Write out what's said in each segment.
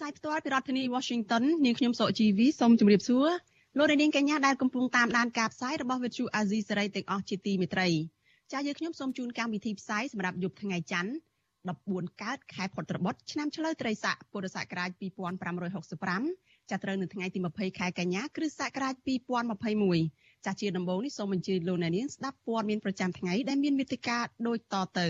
ផ្សាយផ្ទាល់ពីរដ្ឋធានី Washington នាងខ្ញុំសុកជីវីសូមជម្រាបសួរលោកនាងកញ្ញាដែលកំពុងតាមដានការផ្សាយរបស់ Vithu Azisari ទាំងអស់ជាទីមេត្រីចា៎យើងខ្ញុំសូមជូនកម្មវិធីផ្សាយសម្រាប់យប់ថ្ងៃច័ន្ទ14កើតខែផុតត្របុត្រឆ្នាំឆ្លូវត្រីស័កពុរសករាជ2565ចាប់ត្រូវនៅថ្ងៃទី20ខែកញ្ញាគ្រិស្តសករាជ2021ចាស់ជាដំបូងនេះសូមអញ្ជើញលោកអ្នកនាងស្ដាប់ព័ត៌មានប្រចាំថ្ងៃដែលមានមេត្តាដូចតទៅ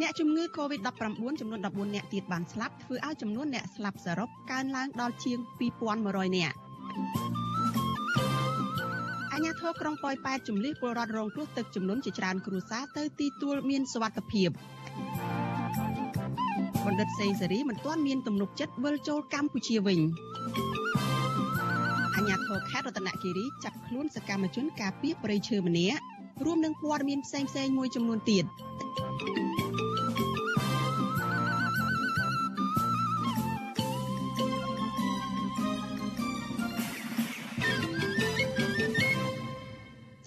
អ្នកជំងឺ Covid-19 ចំនួន14អ្នកទៀតបានស្លាប់ធ្វើឲ្យចំនួនអ្នកស្លាប់សរុបកើនឡើងដល់ជាង2100នាក់អាជ្ញាធរក្រុងប៉ោយប៉ែតជំលះពលរដ្ឋរងគ្រោះទឹកចំនួនជាច្រើនគ្រួសារទៅទីទួលមានសុវត្ថិភាពបណ្ឌិតសេងសេរីមិនទាន់មានទំនុកចិត្តវិលចូលកម្ពុជាវិញអាជ្ញាធរខេត្តរតនគិរីចាប់ខ្លួនសកម្មជនការពារព្រៃឈើម្នាក់រួមនឹងព័ត៌មានផ្សេងៗមួយចំនួនទៀត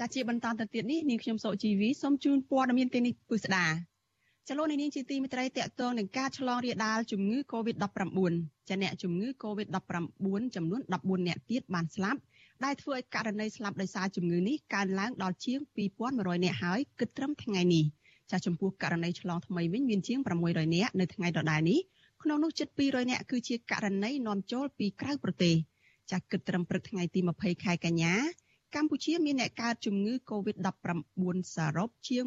ចាជាបន្តទៅទៀតនេះនាងខ្ញុំសុកជីវីសូមជូនព័ត៌មានទីនេះពិស្ដាចលនានាងជាទីមេត្រីតកតងនឹងការឆ្លងរាលដាលជំងឺ Covid-19 ចាអ្នកជំងឺ Covid-19 ចំនួន14អ្នកទៀតបានស្លាប់ដែលធ្វើឲ្យករណីស្លាប់ដោយសារជំងឺនេះកើនឡើងដល់ជាង2100អ្នកហើយគិតត្រឹមថ្ងៃនេះចាចំពោះករណីឆ្លងថ្មីវិញមានជាង600អ្នកនៅថ្ងៃដដែលនេះក្នុងនោះជិត200អ្នកគឺជាករណីនាំចូលពីក្រៅប្រទេសចាគិតត្រឹមព្រឹកថ្ងៃទី20ខែកញ្ញា កម្ពុជាមានអ្នកកើតជំងឺ Covid-19 សរុបជាង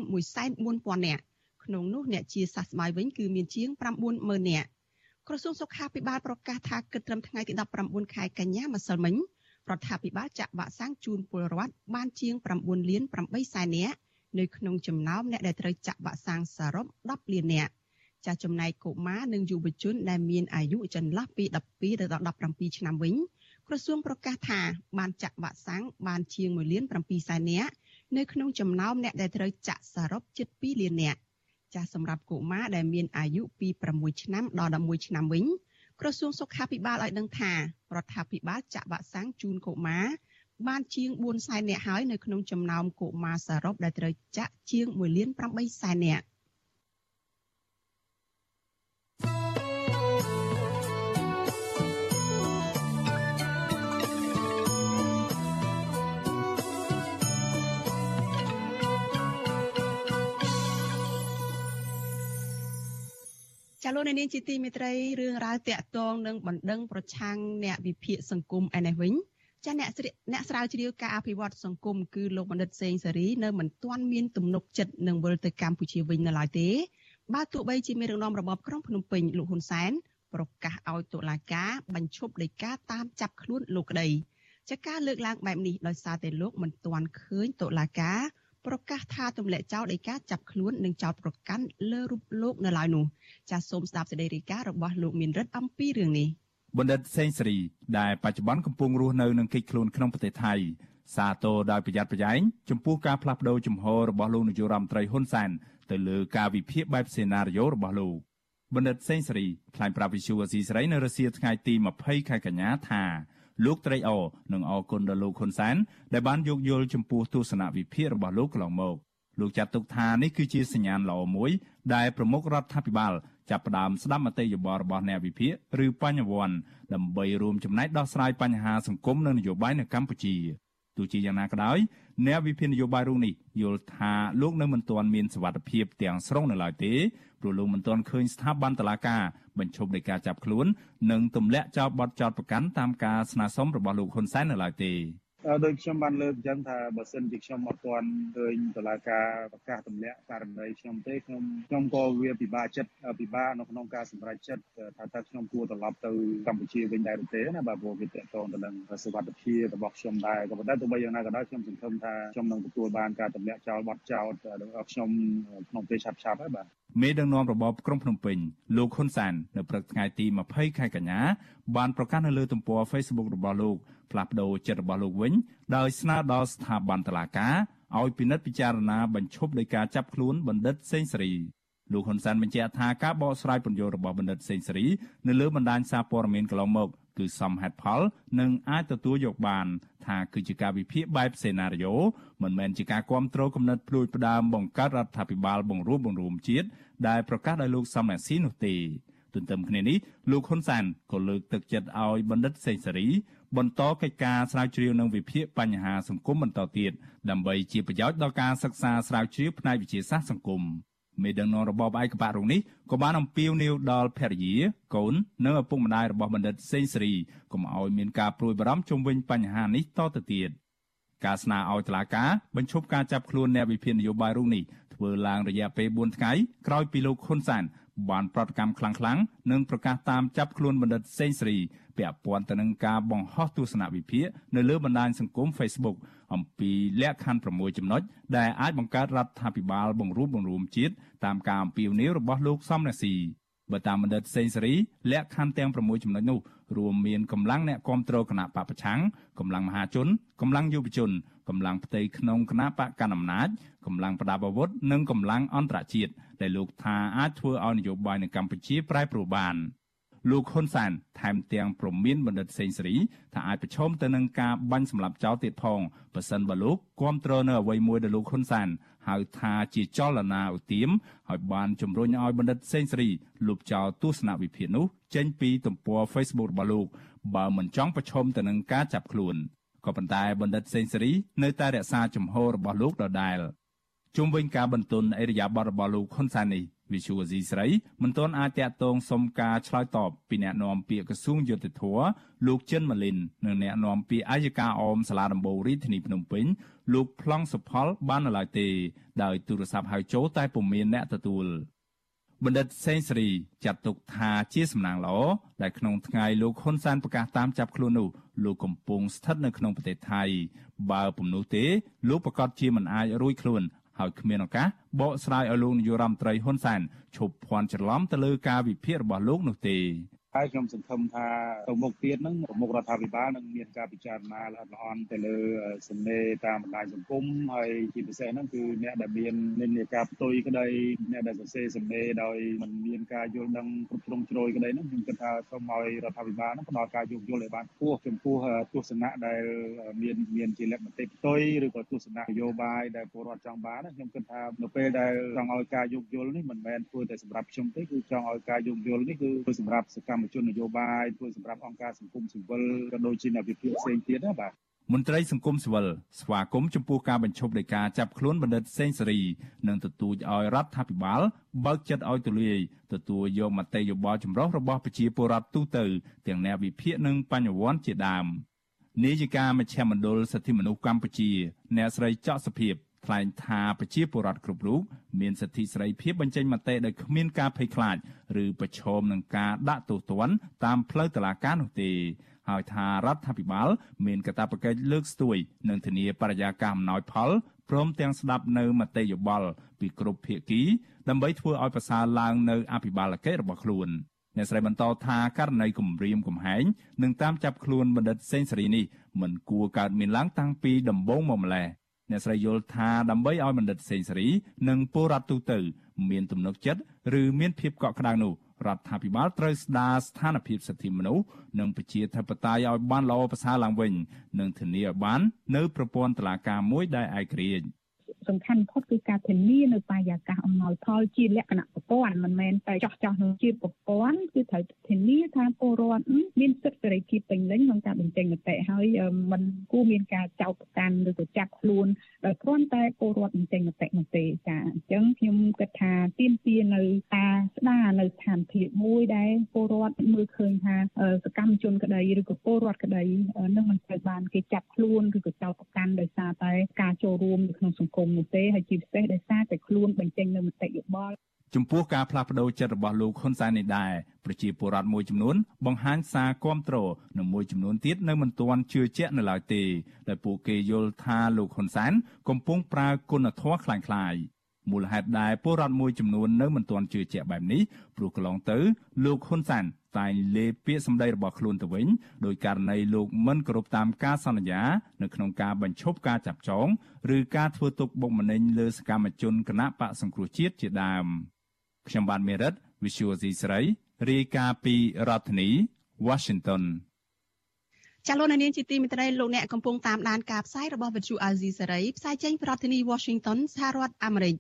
140,000នាក់ក្នុងនោះអ្នកជាសះស្បើយវិញគឺមានជាង90,000នាក់ក្រសួងសុខាភិបាលប្រកាសថាគិតត្រឹមថ្ងៃទី19ខែកញ្ញាម្សិលមិញរដ្ឋាភិបាលចាក់វ៉ាក់សាំងជូនពលរដ្ឋបានជាង9លាន8សែននាក់នៅក្នុងចំណោមអ្នកដែលត្រូវចាក់វ៉ាក់សាំងសរុប10លាននាក់ចាស់ចំណែកកុមារនិងយុវជនដែលមានអាយុចន្លោះពី12ទៅដល់17ឆ្នាំវិញ ក្រសួងប្រកាសថាបានចាក់វ៉ាក់សាំងបានជាង1លាន7សែននាក់នៅក្នុងចំណោមអ្នកដែលត្រូវចាក់សរុបជិត2លាននាក់ចាស់សម្រាប់កុមារដែលមានអាយុពី6ឆ្នាំដល់11ឆ្នាំវិញក្រសួងសុខាភិបាលឲ្យដឹងថារដ្ឋាភិបាលចាក់វ៉ាក់សាំងជូនកុមារបានជាង4សែននាក់ហើយនៅក្នុងចំណោមកុមារសរុបដែលត្រូវចាក់ជាង1លាន8សែននាក់ ចាលោកនាងជាទីមេត្រីរឿងរ៉ាវតាក់ទងនឹងបណ្ដឹងប្រឆាំងអ្នកវិភាគសង្គមឯនេះវិញចាអ្នកអ្នកស្រាវជ្រាវការអភិវឌ្ឍសង្គមគឺលោកបណ្ឌិតសេងសេរីនៅមិនទាន់មានទំនុកចិត្តនឹងវិលទៅកម្ពុជាវិញនៅឡើយទេបើទោះបីជាមានរងនាំរបបក្រុងភ្នំពេញលោកហ៊ុនសែនប្រកាសឲ្យតុលាការបញ្ឈប់ដីកាតាមចាប់ខ្លួនលោកក្តីចាការលើកឡើងបែបនេះដោយសារតែលោកមិនទាន់ឃើញតុលាការ ប្រកាសថាទម្លាក់ចោលដីកាចាប់ខ្លួននិងចោតប្រកាន់លើរូបលោកនៅឡើយនោះចាសសូមស្ដាប់សេចក្តីរាយការណ៍របស់លោកមានរិទ្ធអំពីរឿងនេះបណ្ឌិតសេងសេរីដែលបច្ចុប្បន្នកំពុងរស់នៅនឹងកិច្ចខ្លួនក្នុងប្រទេសថៃសាទរដោយប្រយ័ត្នប្រយែងចំពោះការផ្លាស់ប្តូរជំហររបស់លោកនាយករដ្ឋមន្ត្រីហ៊ុនសែនទៅលើការវិភាគបែបសេណារីយ៉ូរបស់លោកបណ្ឌិតសេងសេរីថ្លែងប្រាប់វិសុវអសីស្រីនៅរសៀលថ្ងៃទី20ខែកញ្ញាថា លោកត្រេកអរនិងអរគុណដល់លោកហ៊ុនសែនដែលបានយោគយល់ចំពោះទស្សនវិភាគរបស់លោកកន្លងមកលោកចាត់ទុកថានេះគឺជាសញ្ញាណល្អមួយដែលប្រមុខរដ្ឋាភិបាលចាប់ផ្ដើមស្ដាប់មតិយោបល់របស់អ្នកវិភាគឬបញ្ញវន្តដើម្បីរួមចំណែកដោះស្រាយបញ្ហាសង្គមនិងនយោបាយនៅកម្ពុជាទោះជាយ៉ាងណាក៏ដោយអ្នកវិភាគនយោបាយរូបនេះយល់ថាលោកនៅមិនទាន់មានសវត្ថភាពទាំងស្រុងនៅឡើយទេព្រោះលោកមិនទាន់ឃើញស្ថាប័នតុលាការ បញ្ឈប់នៃការចាប់ខ្លួន និងទម្លាក់ចោលបទចោទប្រកាន់តាមការស្នើសុំរបស់លោកហ៊ុនសែននៅឡើយទេ ដោយខ្ញុំបានលើកអញ្ចឹងថាបើសិនជាខ្ញុំអត់ទាន់ឃើញតុលាការប្រកាសទម្លាក់ករណីខ្ញុំទេខ្ញុំខ្ញុំក៏វាពិបាកចិត្តពិបាកនៅក្នុងការសម្រេចចិត្តថាតើខ្ញុំគួរត្រឡប់ទៅកម្ពុជាវិញដែរឬទេណាបាទព្រោះវាតកតងទៅនឹងសុខភាពរបស់ខ្ញុំដែរក៏ប៉ុន្តែទោះបីយ៉ាងណាក៏ដោយខ្ញុំសង្ឃឹមថាខ្ញុំនឹងទទួលបានការទម្លាក់ចោលបទចោលរបស់ខ្ញុំក្នុងពេលឆាប់ៗហើយបាទមេដឹកនាំរបបក្រុងភ្នំពេញលោកហ៊ុនសាននៅព្រឹកថ្ងៃទី20ខែកញ្ញាបានប្រកាសនៅលើទំព័រ Facebook របស់លោកផ្លាស់ប្តូរចិត្តរបស់លោកវិញដោយស្នើដល់ស្ថាប័នតុលាការឲ្យពិនិត្យពិចារណាបញ្ឈប់ដោយការចាប់ខ្លួនបណ្ឌិតសេងសេរីលោកហ៊ុនសែនបញ្ជាក់ថាការបកស្រាយពន្យល់របស់បណ្ឌិតសេងសេរីនៅលើបណ្ដាញសារព័ត៌មានកន្លងមកគឺសមហេតុផលនិងអាចទទួលយកបាន ថាគឺជាការវិភាគបែបសេណារីយ៉ូមិនមែនជាការគ្រប់គ្រងគំនិតភ្លួចផ្ដើមបង្កើតរដ្ឋាភិបាលបង្រួបបង្រួមជាតិដែលប្រកាសដោយលោកសំរងស៊ីនោះទេ ទន្ទឹមគ្នានេះលោកហ៊ុនសានក៏លើកទឹកចិត្តឲ្យបណ្ឌិតសេងសេរី បន្តកិច្ចការស្រាវជ្រាវនិងវិភាគបញ្ហាសង្គមបន្តទៀតដើម្បីជាប្រយោជន៍ដល់ការសិក្សាស្រាវជ្រាវផ្នែកវិទ្យាសាស្ត្រសង្គមមេដឹកនាំរបបឯកបៈរុងនេះក៏បានអំពាវនាវដល់ភរិយា កូននិងឪពុកម្ដាយរបស់បណ្ឌិតសេងសេរីកុំឲ្យមានការព្រួយបារម្ភជុំវិញបញ្ហានេះតទៅទៀតការស្នើឲ្យតុលាការបញ្ឈប់ការចាប់ខ្លួនអ្នកវិភាគនយោបាយរុងនេះធ្វើឡើងរយៈពេល4ថ្ងៃក្រោយពីលោកហ៊ុនសាន បានប្រតិកម្មខ្លាំងៗនិងប្រកាសតាមចាប់ខ្លួនបណ្ឌិតសេងសេរីពាក់ព័ន្ធទៅនឹងការបង្ហោះទស្សនវិភាគនៅលើបណ្ដាញសង្គម Facebook អំពីលក្ខខណ្ឌ6ចំណុចដែលអាចបង្កើតរដ្ឋាភិបាលបង្រួបបង្រួមជាតិតាមការអំពាវនាវរបស់លោកសំរាស៊ីបើតាមបណ្ឌិតសេងសេរីលក្ខខណ្ឌទាំង6ចំណុចនោះរួមមានកម្លាំងអ្នកគាំទ្រគណៈបពប្រឆាំងកម្លាំងមហាជនកម្លាំងយុវជនកម្លាំងផ្ទៃក្នុងគណៈបកកណ្ដាលអំណាចកម្លាំងប្រដាប់អាវុធនិងកម្លាំងអន្តរជាតិ ដែលលោកថាអាចធ្វើឲ្យនយោបាយនៅកម្ពុជាប្រែប្រួលបានលោកហ៊ុនសានថែមទាំងប្រមានបណ្ឌិតសេងសេរីថាអាចប្រឈមទៅនឹងការបាញ់សម្លាប់ចោលទៀតផងបើសិនបើលោកគ្រប់គ្រងនៅអ្វីមួយដែលលោកហ៊ុនសានហៅថាជាចលនាឧទាមហើយបានជំរុញឲ្យបណ្ឌិតសេងសេរីលុបចោលទស្សនវិភាគនោះចេញពីទំព័រ Facebook របស់លោកបើមិនចង់ប្រឈមទៅនឹងការចាប់ខ្លួនក៏ប៉ុន្តែបណ្ឌិតសេងសេរីនៅតែរក្សាជំហររបស់លោកដដែល ជុំវិញការបន្ទន់អេរយាប័តរបស់លោកហ៊ុនសាននេះវិសុវអាស៊ីស្រីមិនទាន់អាចតាក់ទងសុំការឆ្លើយតបពីអ្នកនាំពាក្យក្រសួងយុតិធធលោកចិនម៉ាលីននិងអ្នកនាំពាក្យអាយកាអមសាលាដំបូងរាជធានីភ្នំពេញលោកប្លង់សុផលបាននៅឡើយទេដោយទូរស័ព្ទហៅចូលតែពុំមានអ្នកទទួលបណ្ឌិតសេងសេរីចាត់ទុកថាជាសំណាងល្អដែលក្នុងថ្ងៃលោកហ៊ុនសែនប្រកាសតាមចាប់ខ្លួននោះលោកកំពុងស្ថិតនៅក្នុងប្រទេសថៃបើពុំនោះទេលោកប្រកាសជាមិនអាចរួចខ្លួន ហើយគ្មានឱកាសបកស្រាយឲ្យលោកនាយរដ្ឋមន្ត្រីហ៊ុនសែនឈប់ភ័ន្តច្រឡំទៅលើការវិភាគរបស់លោកនោះទេ ហើយខ្ញុំសង្ឃឹមថាទៅមុខទៀតហ្នឹងប្រមុខរដ្ឋាភិបាលនឹងមានការពិចារណាល្អិតល្អន់ទៅលើសំណេរតាមបណ្ដាញសង្គមហើយជាពិសេសហ្នឹងគឺអ្នកដែលមាននិន្នាការផ្ទុយក្តីអ្នកដែលសរសេរសំណេរដោយមិនមានការយល់ដឹងគ្រប់គ្រងជ្រោយក្តីហ្នឹងខ្ញុំគិតថាសូមឲ្យរដ្ឋាភិបាលហ្នឹងផ្ដល់ការយោគយល់ឲ្យបានខ្ពស់ចំពោះទស្សនៈដែលមានមានជាលក្ខណៈផ្ទុយឬក៏ទស្សនៈនយោបាយដែលពលរដ្ឋចង់បានខ្ញុំគិតថានៅពេលដែលចង់ឲ្យការយោគយល់នេះមិនមែនធ្វើតែសម្រាប់ខ្ញុំទេគឺចង់ឲ្យការយោគយល់នេះគឺសម្រាប់សកម្មជននយោបាយធ្វើសម្រាប់អង្គការសង្គមស៊ីវិលក៏ដូចជាអ្នកវិភាគផ្សេងទៀតណាបាទមន្ត្រីសង្គមស៊ីវិលស្វាគមន៍ចំពោះការបញ្ឈប់នៃការចាប់ខ្លួនបណ្ឌិតសេងសេរីនិងទទូចឲ្យរដ្ឋាភិបាលបើកចិត្តឲ្យទូលាយទទួលយកមតិយោបល់ចម្រុះរបស់ប្រជាពលរដ្ឋទូទៅទាំងអ្នកវិភាគនិងបញ្ញវន្តជាដើមនាយិកាមជ្ឈមណ្ឌលសិទ្ធិមនុស្សកម្ពុជាអ្នកស្រីចော့សុភាព ថ្លែងថាប្រជាពលរដ្ឋគ្រប់រូបមានសិទ្ធិសេរីភាពបញ្ចេញមតិដោយគ្មានការភ័យខ្លាចឬប្រឈមនឹងការដាក់ទោសទណ្ឌតាមផ្លូវតុលាការនោះទេហើយថារដ្ឋាភិបាល មានកាតព្វកិច្ចលើកស្ទួយនិងធានាបរិយាកាសអំណោយផលព្រមទាំងស្ដាប់នៅមតិយោបល់ពីគ្រប់ភាគីដើម្បីធ្វើឲ្យប្រសើរឡើងនៅអភិបាលកិច្ចរបស់ខ្លួនអ្នកស្រីបន្តថាករណីគម្រាមកំហែងនិងតាមចាប់ខ្លួនបណ្ឌិតសេងសេរីនេះមិនគួរកើតមានឡើងតាំងពីដំបូងមកម្ល៉េះ អ្នកស្រីយល់ថាដើម្បីឲ្យបណ្ឌិតសេងសេរី និងពលរដ្ឋទូទៅ មានទំនុកចិត្តឬមានភាពកក់ក្ដៅនោះរដ្ឋាភិបាលត្រូវស្ដារស្ថានភាពសិទ្ធិមនុស្សនិងប្រជាធិបតេយ្យឲ្យបានល្អប្រសើរឡើងវិញ និងធានាឲ្យបាន នៅប្រព័ន្ធតុលាការមួយដែលឯករាជ្យ សំខាន់បំផុតគឺការធានានៅបរិយាកាសអំណោយផលជាលក្ខណៈប្រព័ន្ធមិនមែនតែចោះចោះនឹងជាប្រព័ន្ធគឺត្រូវធានាថាពលរដ្ឋមានសិទ្ធិសេរីភាពពេញលេញក្នុងការបញ្ចេញមតិហើយมันគួរមានការចោទប្រកាន់ឬក៏ចាប់ខ្លួនដោយគ្រាន់តែពលរដ្ឋបញ្ចេញមតិនោះទេចាអញ្ចឹងខ្ញុំគិតថាទាមទារនៅការស្ដារនៅស្ថានភាពមួយដែលពលរដ្ឋមើលឃើញថាសកម្មជនក្តីឬក៏ពលរដ្ឋក្តីនឹងមិនត្រូវបានគេចាប់ខ្លួនឬក៏ចោទប្រកាន់ដោយសារតែការចូលរួមនៅក្នុងសង្គមនោះទេហើយជាពិសេសដោយសារតែខ្លួនបញ្ចេញនូវមតិយោបល់ចំពោះការផ្លាស់ប្តូរចិត្តរបស់លោកហ៊ុនសែននេះដែរប្រជាពលរដ្ឋមួយចំនួនបង្ហាញសារគាំទ្រនិងមួយចំនួនទៀតនៅមិនទាន់ជឿជាក់នៅឡើយទេដែលពួកគេយល់ថាលោកហ៊ុនសែនកំពុងប្រើគុណធម៌ខ្លាំងខ្លាយមូលហេតុដែលពលរដ្ឋមួយចំនួននៅមិនទាន់ជឿជាក់បែបនេះព្រោះកន្លងទៅលោកហ៊ុនសែន តែងលេបពាក្យសម្ដីរបស់ខ្លួនទៅវិញដោយករណីលោកមិនគោរពតាមការសន្យានៅក្នុងការបញ្ឈប់ការចាប់ចងឬការធ្វើទុកបុកម្នេញលើសកម្មជនគណៈបកសង្គ្រោះជាតិជាដើមខ្ញុំបានមេរិត Visual C ស្រីរាយការណ៍ពីរដ្ឋធានី Washington ចាលោកនាងជាទីមេត្រីលោកអ្នកកំពុងតាមដានការផ្សាយរបស់វិទ្យុអាស៊ីសេរីផ្សាយចេញពីរដ្ឋធានី Washington សហរដ្ឋអាមេរិក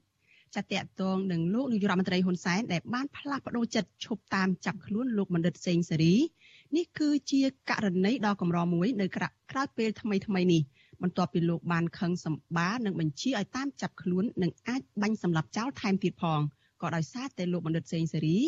ចាតកតងនឹងលោកនាយរដ្ឋមន្ត្រីហ៊ុនសែនដែលបានផ្លាស់ប្តូរចិត្តឈប់តាមចាប់ខ្លួនលោកបណ្ឌិតសេងសេរីនេះគឺជាករណីដ៏កម្រមួយនៅក្រៅពេលថ្មីថ្មីនេះបន្ទាប់ពីលោកបានខឹងសម្បានិងបញ្ជាឲ្យតាមចាប់ខ្លួននិងអាចបាញ់សម្លាប់ចោលថែមទៀតផងក៏ដោយសារតែលោកបណ្ឌិតសេងសេរី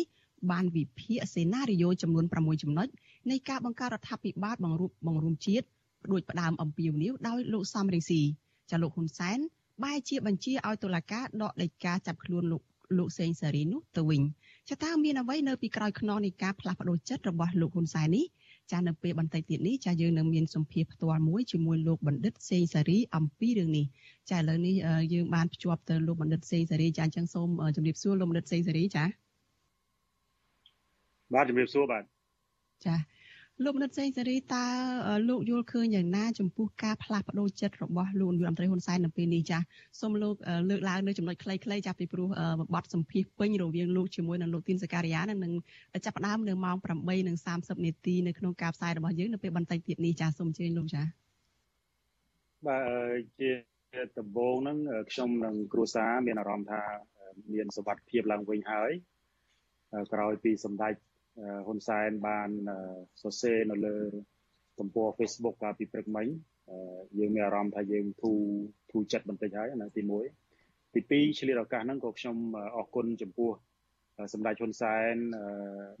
បានវិភាគសេណារីយ៉ូចំនួន6ចំណុចនៃការបង្កើតរដ្ឋាភិបាលបង្រួបបង្រួមជាតិដោយផ្ដើមអំពីវនីវដោយលោកសំរងស៊ីចាលោកហ៊ុនសែន បែរជាបញ្ជាឲ្យតុលាការដកដីកាចាប់ខ្លួនលោកលោកសេងសេរីនោះទៅវិញចតាមានអ្វីនៅពីក្រោយខ្នងនៃការផ្លាស់ប្ដូរចិត្តរបស់លោកហ៊ុនសែននេះចានៅពេលបន្តិចទៀតនេះចាយើងនឹងមានសម្ភារផ្ទាល់មួយជាមួយលោកបណ្ឌិតសេងសេរីអំពីរឿងនេះចាឥឡូវនេះយើងបានភ្ជាប់ទៅលោកបណ្ឌិតសេងសេរីចាអញ្ចឹងសូមជម្រាបសួរលោកបណ្ឌិតសេងសេរីចាបាទជម្រាបសួរបាទចា លោកមនិតសេងសេរីតើលោកយល់ឃើញយ៉ាងណាចំពោះការផ្លាស់ប្ដូរចិត្តរបស់លោកនាយរដ្ឋមន្ត្រីហ៊ុនសែននៅពេលនេះចាសូមលោកលើកឡើងនៅចំណុចខ្លីៗចាពីព្រោះបទសម្ភាសពេញរវាងលោកជាមួយនឹងលោកទីនសការីយ៉ានឹងចាប់ផ្ដើមនៅម៉ោង8:30នាទីនៅក្នុងការផ្សាយរបស់យើងនៅពេលបន្តិចទៀតនេះចាសូមអញ្ជើញលោកចាបាទជាដំបូងហ្នឹងខ្ញុំនិងគ្រួសារមានអារម្មណ៍ថាមានសុវត្ថិភាពឡើងវិញហើយក្រោយពីសម្ដេច ហ៊ុនសែនបានសរសេរនៅលើទំព័រ Facebook កាលពីព្រឹកមិញយើងមានអារម្មណ៍ថាយើងធូរធូរចិត្តបន្តិចហើយណាទី1ទី2ឆ្លៀតឱកាសហ្នឹងក៏ខ្ញុំអរគុណចំពោះសម្ដេចហ៊ុនសែន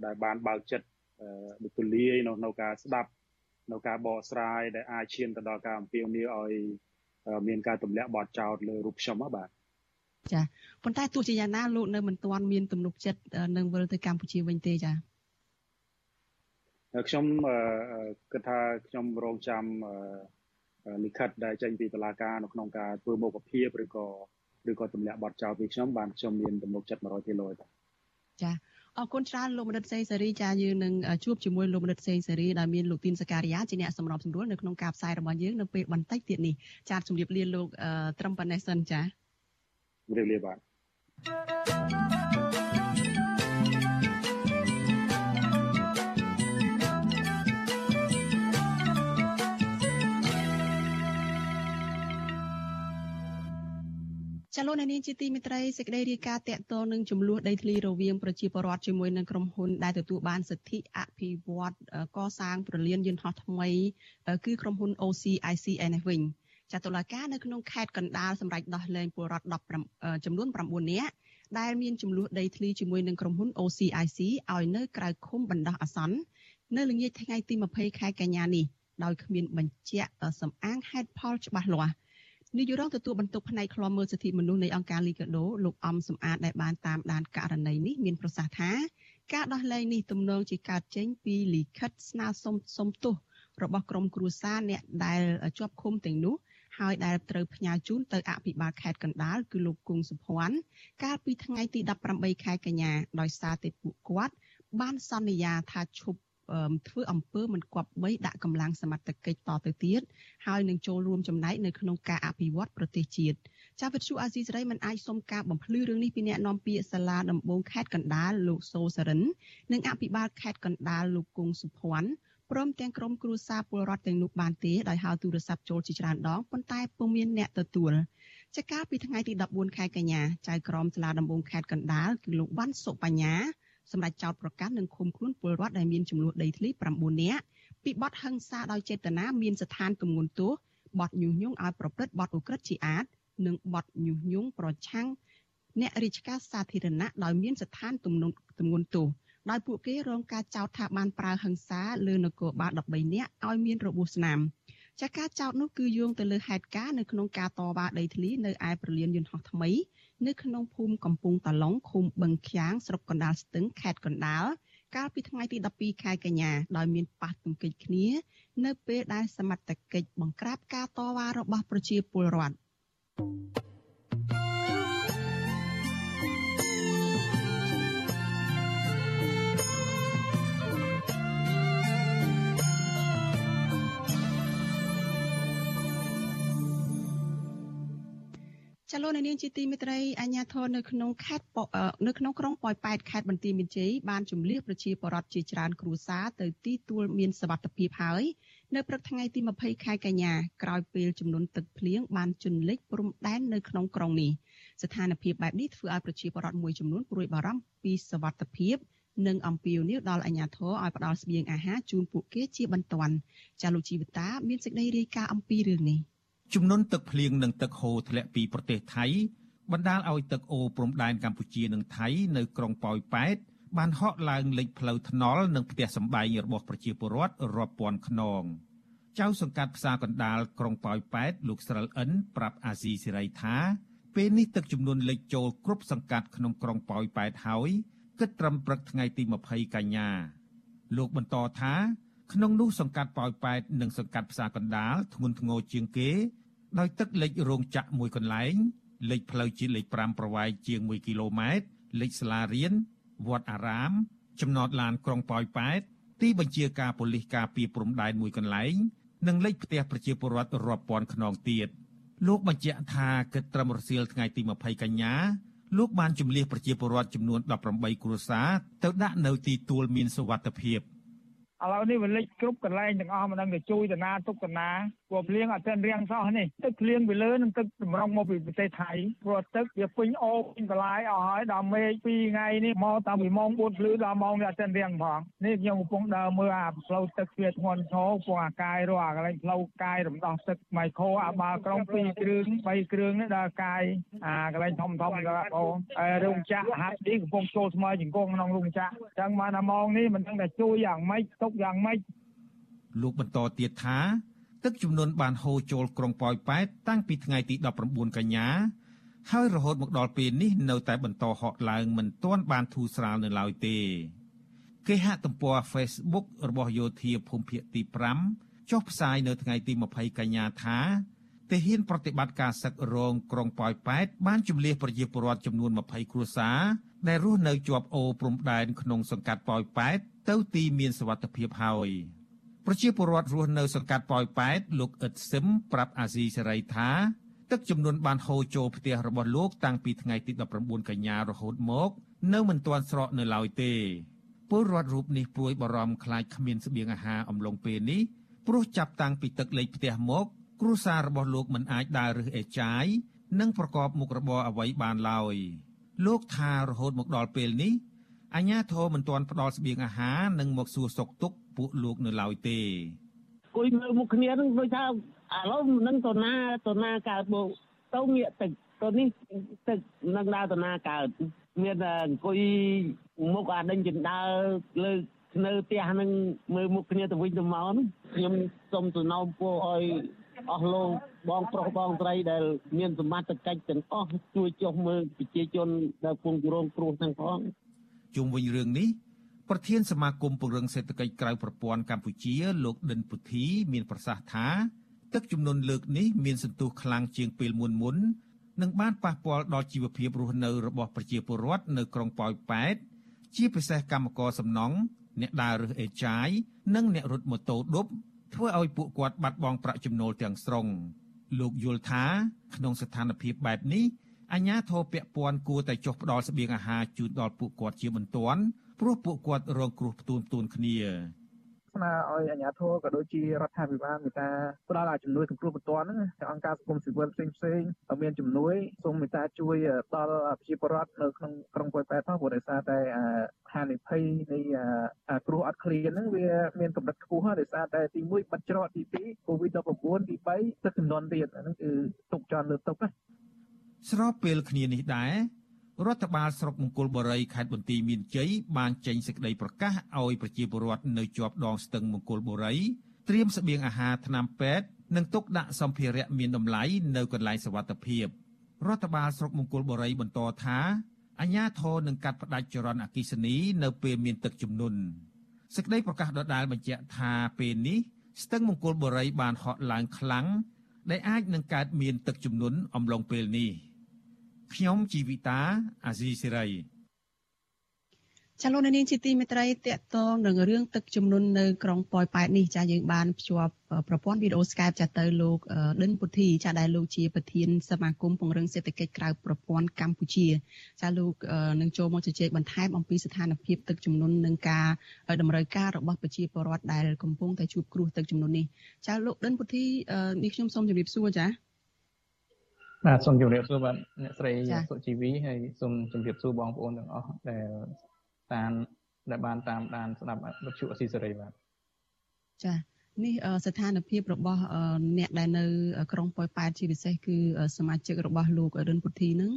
ដែលបានបើកចិត្តដូចទូលាយនៅនៅការស្ដាប់នៅការបកស្រាយដែលអាចឈានទៅដល់ការអំពាវនាវឲ្យមានការទម្លាក់បទចោទលើរូបខ្ញុំបាទចាប៉ុន្តែទោះជាយ៉ាងណាលោកនៅមិនទាន់មានទំនុកចិត្តនឹងវិលទៅកម្ពុជាវិញទេចា ខ្ញុំគិតថាខ្ញុំរងចាំលិខិតដែលចេញពីតុលាការនៅក្នុងការធ្វើមុខភាពឬក៏ឬក៏ទម្លាក់បទចោលពីខ្ញុំបានខ្ញុំមានទំនុកចិត្ត100%បាទចាអរគុណច្រើនលោកមនិតសេងសេរីចាយើងនឹងជួបជាមួយលោកមនិតសេងសេរីដែលមានលោកទីនសការីយ៉ាជាអ្នកសម្របសម្រួលនៅក្នុងការផ្សាយរបស់យើងនៅពេលបន្តិចទៀតនេះចាជម្រាបលាលោកត្រឹមប៉ុណ្ណេះសិនចាជម្រាបលាបាទ ចលនានាងជាទីមិត្តរីសេចក្តីរាយការណ៍តកតនឹងចំនួនដីធ្លីរវាងប្រជាពលរដ្ឋជាមួយនឹងក្រុមហ៊ុនដែលទទួលបានសិទ្ធិអភិវឌ្ឍកសាងប្រលានយន្តហោះថ្មី គឺក្រុមហ៊ុន OCIC ឯនេះវិញចាតុលាការនៅក្នុងខេត្តកណ្ដាលសម្រាប់ដោះលែងពលរដ្ឋ10ចំនួន9នាក់ដែលមានចំនួនដីធ្លីជាមួយនឹងក្រុមហ៊ុន OCIC ឲ្យនៅក្រៅឃុំបណ្ដោះអាសន្ននៅល្ងាចថ្ងៃទី20ខែកញ្ញានេះដោយគ្មានបញ្ជាក់សំអាងហេតុផលច្បាស់លាស់ នាយករងទទួលបន្ទុកផ្នែកឃ្លាំមើលសិទ្ធិមនុស្សនៃអង្គការលីកាដូលោកអំសំអាតដែលបានតាមដានករណីនេះមានប្រសាសន៍ថាការដោះលែងនេះទំនងជាកើតចេញពីលិខិតស្នើសុំសុំទោសរបស់ក្រុមគ្រួសារអ្នកដែលជាប់ឃុំទាំងនោះហើយដែលត្រូវផ្ញើជូនទៅអភិបាលខេត្តកណ្ដាលគឺលោកគង់សុភ័ណ្ឌកាលពីថ្ងៃទី18ខែកញ្ញាដោយសារតែពួកគាត់បានសន្យាថាឈប់ ធ្វើអំពើមិនគប្បីដាក់កម្លាំងសមត្ថកិច្ចតទៅទៀតហើយនឹងចូលរួមចំណែកនៅក្នុងការអភិវឌ្ឍប្រទេសជាតិចាវិទ្យុអាស៊ីសេរីមិនអាចសុំការបំភ្លឺរឿងនេះពីអ្នកនាំពាក្យសាលាដំបងខេត្តកណ្ដាលលោកសូសរិននិងអភិបាលខេត្តកណ្ដាលលោកគង់សុភ័ណ្ឌព្រមទាំងក្រុមគ្រួសារពលរដ្ឋទាំងនោះបានទេដោយហៅទូរស័ព្ទចូលជាច្រើនដងប៉ុន្តែពុំមានអ្នកទទួលចាកាលពីថ្ងៃទី14ខែកញ្ញាចៅក្រមសាលាដំបងខេត្តកណ្ដាលគឺលោកវ៉ាន់សុបញ្ញា សម្រាប់ចោតប្រកាន់និងឃុំខ្លួនពលរដ្ឋដែលមានចំនួនដីធ្លី9នាក់ពីបទហិង្សាដោយចេតនាមានស្ថានទម្ងន់ទោសបទញុះញង់ឲ្យប្រព្រឹត្តបទឧក្រិដ្ឋជាអាត និងបទញុះញង់ប្រឆាំងអ្នករាជការសាធារណៈដោយមានស្ថានទម្ងន់ទម្ងន់ទោសដោយពួកគេរងការចោទថាបានប្រើហិង្សាលើនគរបាល13នាក់ឲ្យមានរបួសស្នាមចាការចោទនោះគឺយោងទៅលើហេតុការណ៍នៅក្នុងការតវ៉ាដីធ្លីនៅឯប្រលានយន្តហោះថ្មី នៅក្នុងភូមិកំពង់តាឡុងឃុំបឹងឃ្យាងស្រុកកណ្ដាលស្ទឹងខេត្តកណ្ដាលកាលពីថ្ងៃទី12ខែកញ្ញាដោយមានប៉ះទង្គិចគ្នា នៅពេលដែលសមត្ថកិច្ចបង្ក្រាបការតវ៉ារបស់ប្រជាពលរដ្ឋ ចលនានាងជាទីមេត្រីអាញាធរនៅក្នុងខេត្តនៅក្នុងក្រុងប៉ោយប៉ែតខេត្តបន្ទាយមានជ័យបានជំលះប្រជាពលរដ្ឋជាច្រើនគ្រួសារទៅទីទួលមានសវត្ថភាពហើយនៅព្រឹកថ្ងៃទី20ខែកញ្ញាក្រោយពេលចំនួនទឹកភ្លៀងបានជន់លិចព្រំដែននៅក្នុងក្រុងនេះស្ថានភាពបែបនេះធ្វើឲ្យប្រជាពលរដ្ឋមួយចំនួនព្រួយបារម្ភពីសវត្ថភាពនិងអំពាវនាវដល់អាជ្ញាធរឲ្យផ្ដល់ស្បៀងអាហារជូនពួកគេជាបន្ទាន់ចាលោកជីវតាមានសេចក្តីរាយការណ៍អំពីរឿងនេះ។ ជំនន់ទឹកភ្លៀងនិងទឹកហូរធ្លាក់ពីប្រទេសថៃបណ្ដាលឲ្យទឹកអូរព្រំដែនកម្ពុជានិងថៃនៅក្រុងប៉ោយប៉ែតបានហក់ឡើងលេចផ្លូវថ្នល់និងផ្ទះសម្បែងរបស់ប្រជាពលរដ្ឋរាប់ពាន់ខ្នងចៅសង្កាត់ផ្សារកណ្ដាលក្រុងប៉ោយប៉ែតលោកស្រិលអិនប្រាប់អាស៊ីសេរីថាពេលនេះទឹកចំនួនលេចចូលគ្រប់សង្កាត់ក្នុងក្រុងប៉ោយប៉ែតហើយគិតត្រឹមព្រឹកថ្ងៃទី20កញ្ញាលោកបន្តថា ក្នុងនោះសង្កាត់ប៉ោយប៉ែតនិងសង្កាត់ផ្សារកណ្ដាលធ្ងន់ធ្ងរជាងគេ ដោយទឹកលិចរោងចក្រមួយកន្លែងលិចផ្លូវជាតិលេខ5ប្រវែងជាង1គីឡូម៉ែត្រលិចសាលារៀនវត្តអារាម ចំណតឡានក្រុងប៉ោយប៉ែតទីបញ្ជាការប៉ូលីសការពារព្រំដែនមួយកន្លែង និងលេខផ្ទះប្រជាពលរដ្ឋរាប់ពាន់ខ្នងទៀតលោកបញ្ជាក់ថាគិតត្រឹមរសៀលថ្ងៃទី20កញ្ញាលោកបានជំលះប្រជាពលរដ្ឋចំនួន18គ្រួសារទៅដាក់នៅទីទួលមានសុវត្ថិភាព។ ឥឡូវនេះវាលិចគ្រប់កន្លែងទាំងអស់មិនដឹងទៅជួយតាណាទុកតាណាព្រោះភ្លៀងអត់ទាន់រៀងសោះនេះទឹកភ្លៀងពីលើនឹងទឹកតម្រង់មកពីប្រទេសថៃព្រោះទឹកវាពេញអូពេញបន្លាយអស់ហើយដល់មេឃ2ថ្ងៃនេះមកតាំងពីម៉ោង4ភ្លឺដល់ម៉ោងនេះអត់ទាន់រៀងផងនេះខ្ញុំកំពុងដើរមើលអាផ្លូវទឹកវាធ្ងន់ធ្ងរពងអាកាយរស់អាកន្លែងផ្លូវកាយរំដោះទឹកម៉ៃក្រូអាបាល់ក្រុង2គ្រឿង3គ្រឿងនេះដល់កាយអាកន្លែងធំធំដល់អូរោងចក្រហាត់ឌីកំពុងចូលស្មើជង្គង់ក្នុងរោងចក្រអញ្ចឹងមកដល់ម៉ោងនេះមិនដឹងតែជួយយ៉ាងម៉េចទុកយ៉ាងម៉េចលោកបន្តទៀតថាទឹកជំនន់បានហូរចូលក្រុងប៉ោយប៉ែតតាំងពីថ្ងៃទី19កញ្ញាហើយរហូតមកដល់ពេលនេះនៅតែបន្តហក់ឡើងមិនទាន់បានធូរស្រាលនៅឡើយទេគេហទំព័រ Facebook របស់យោធាភូមិភាគទី5ចុះផ្សាយនៅថ្ងៃទី20កញ្ញាថាទាហានប្រតិបត្តិការសឹករងក្រុងប៉ោយប៉ែតបានជំលះប្រជាពលរដ្ឋចំនួន20គ្រួសារ ដែលរស់នៅជាប់អូរព្រំដែនក្នុងសង្កាត់ប៉ោយប៉ែតទៅទីមានសវត្ថភាពហើយ។ប្រជាពលរដ្ឋរស់នៅសង្កាត់ប៉ោយប៉ែតលោកអ៊ិតស៊ឹមប្រាប់អាស៊ីសេរីថាទឹកចំនួនបានហូរចូលផ្ទះរបស់លោកតាំងពីថ្ងៃទី19កញ្ញារហូតមក នៅមិនទាន់ស្រកនៅឡើយទេពលរដ្ឋរូបនេះព្រួយបារម្ភខ្លាចគ្មានស្បៀងអាហារអំឡុងពេលនេះព្រោះចាប់តាំងពីទឹកលេខផ្ទះមក គ្រួសាររបស់លោកមិនអាចដើររើសអេចាយនិងប្រកបមុខរបរអ្វីបានឡើយ លោកថារហូតមកដល់ពេលនេះអាជ្ញាធរមិនទាន់ផ្ដល់ស្បៀងអាហារនិងមកសួរសុខទុក្ខពួកលោកនៅឡើយទេគួយមើលមុខគ្នានឹងដូចថាឥឡូវនឹងតណាតណាកើតមកទៅងាកទឹកទៅនេះទឹកនឹងដើរតណាកើតមានតែអង្គុយមុខអាដេញចិនដើរលើនៅផ្ទះនឹងមើលមុខគ្នាទៅវិញទៅមកខ្ញុំសូមសំណូមពរឲ្យ អស់លោកបងប្រុសបងស្រីដែលមានសមត្ថកិច្ចទាំងអស់ជួយចុះមើលប្រជាជនដែលពងរងគ្រោះទាំងផងជុំវិញរឿងនេះប្រធានសមាគមពង្រឹងសេដ្ឋកិច្ចក្រៅប្រព័ន្ធកម្ពុជាលោកដិនពុធីមានប្រសាសន៍ថាទឹកជំនន់លើកនេះមានសន្ទុះខ្លាំងជាងពេលមុនមុននិងបានប៉ះពាល់ដល់ជីវភាពរស់នៅរបស់ប្រជាពលរដ្ឋនៅក្រុងប៉ោយប៉ែតជាពិសេសកម្មករសំណង់អ្នកដើររើសអេចាយនិងអ្នករត់ម៉ូតូឌុប ធ្វើឲ្យពួកគាត់បាត់បង់ប្រាក់ចំណូលទាំងស្រុងលោកយល់ថាក្នុងស្ថានភាពបែបនេះអាជ្ញាធរពាក់ព័ន្ធគួរតែចុះផ្ដល់ស្បៀងអាហារជូនដល់ពួកគាត់ជាបន្ទាន់ព្រោះពួកគាត់រងគ្រោះផ្ទួនផ្ទួនគ្នា សស្នើឲ្យអាជ្ញាធរក៏ដូចជារដ្ឋាភិបាលមេតាផ្ដល់ឲ្យជំនួយសង្គ្រោះបន្ទាន់ហ្នឹងទៅអង្គការសង្គមស៊ីវិលផ្សេងផ្សេងមានជំនួយសូមមេតាជួយដល់ប្រជាពលរដ្ឋនៅក្នុងក្រុងប៉ោយប៉ែតផងព្រោះដោយសារតែហានិភ័យនៃគ្រោះអត់ឃ្លានហ្នឹងវាមានកម្រិតខ្ពស់ដោយសារតែទី1បាត់ច្រកទី2 COVID-19 ទី3ទឹកចំនួនទៀតហ្នឹងគឺទុកចោលលើទុកណាស្របពេលគ្នានេះដែរ រដ្ឋបាលស្រុកមង្គលបុរីខេត្តបន្ទាយមានជ័យបានចេញសេចក្តីប្រកាសឲ្យប្រជាពលរដ្ឋនៅជាប់ដងស្ទឹងមង្គលបុរីត្រៀមស្បៀងអាហារថ្នាំពេទ្យនិងទុកដាក់សម្ភារៈមានតម្លៃនៅកន្លែងសុវត្ថិភាពរដ្ឋបាលស្រុកមង្គលបុរីបន្តថាអាជ្ញាធរនឹងកាត់ផ្តាច់ចរន្តអគិសនីនៅពេលមានទឹកជំនន់សេចក្តីប្រកាសដដែលបញ្ជាក់ថាពេលនេះស្ទឹងមង្គលបុរីបានហក់ឡើងខ្លាំងដែលអាចនឹងកើតមានទឹកជំនន់អំឡុងពេលនេះ។ ខ្ញុំជីវិតាអាស៊ីសេរីចាលោកនាងជាទីមេត្រីតកតងនឹងរឿងទឹកជំនន់នៅក្រុងប៉ោយប៉ែតនេះចាយើងបានភ្ជាប់ប្រព័ន្ធវីដេអូ Skype ចាទៅលោកដិនពុធីចាដែលលោកជាប្រធានសមាគមពង្រឹងសេដ្ឋកិច្ចក្រៅប្រព័ន្ធកម្ពុជា ចាលោកនឹងចូលមកជជែកបន្ថែមអំពីស្ថានភាពទឹកជំនន់និងការតម្រូវការរបស់ប្រជាពលរដ្ឋដែលកំពុងតែជួបគ្រោះទឹកជំនន់នេះចាលោកដិនពុធីនេះខ្ញុំសូមជម្រាបសួរចា បាទសូមជម្រាបសួរបាទអ្នកស្រីសុជីវីហើយសូមជម្រាបសួរបងប្អូនទាំងអស់ដែលតាមដែលបានតាមដានស្ដាប់វិទ្យុអស៊ីសេរីបាទចា៎ នេះស្ថានភាពរបស់អ្នកដែលនៅក្រុងប៉ោយប៉ែតជាពិសេសគឺសមាជិករបស់លោករិនពុធីនឹង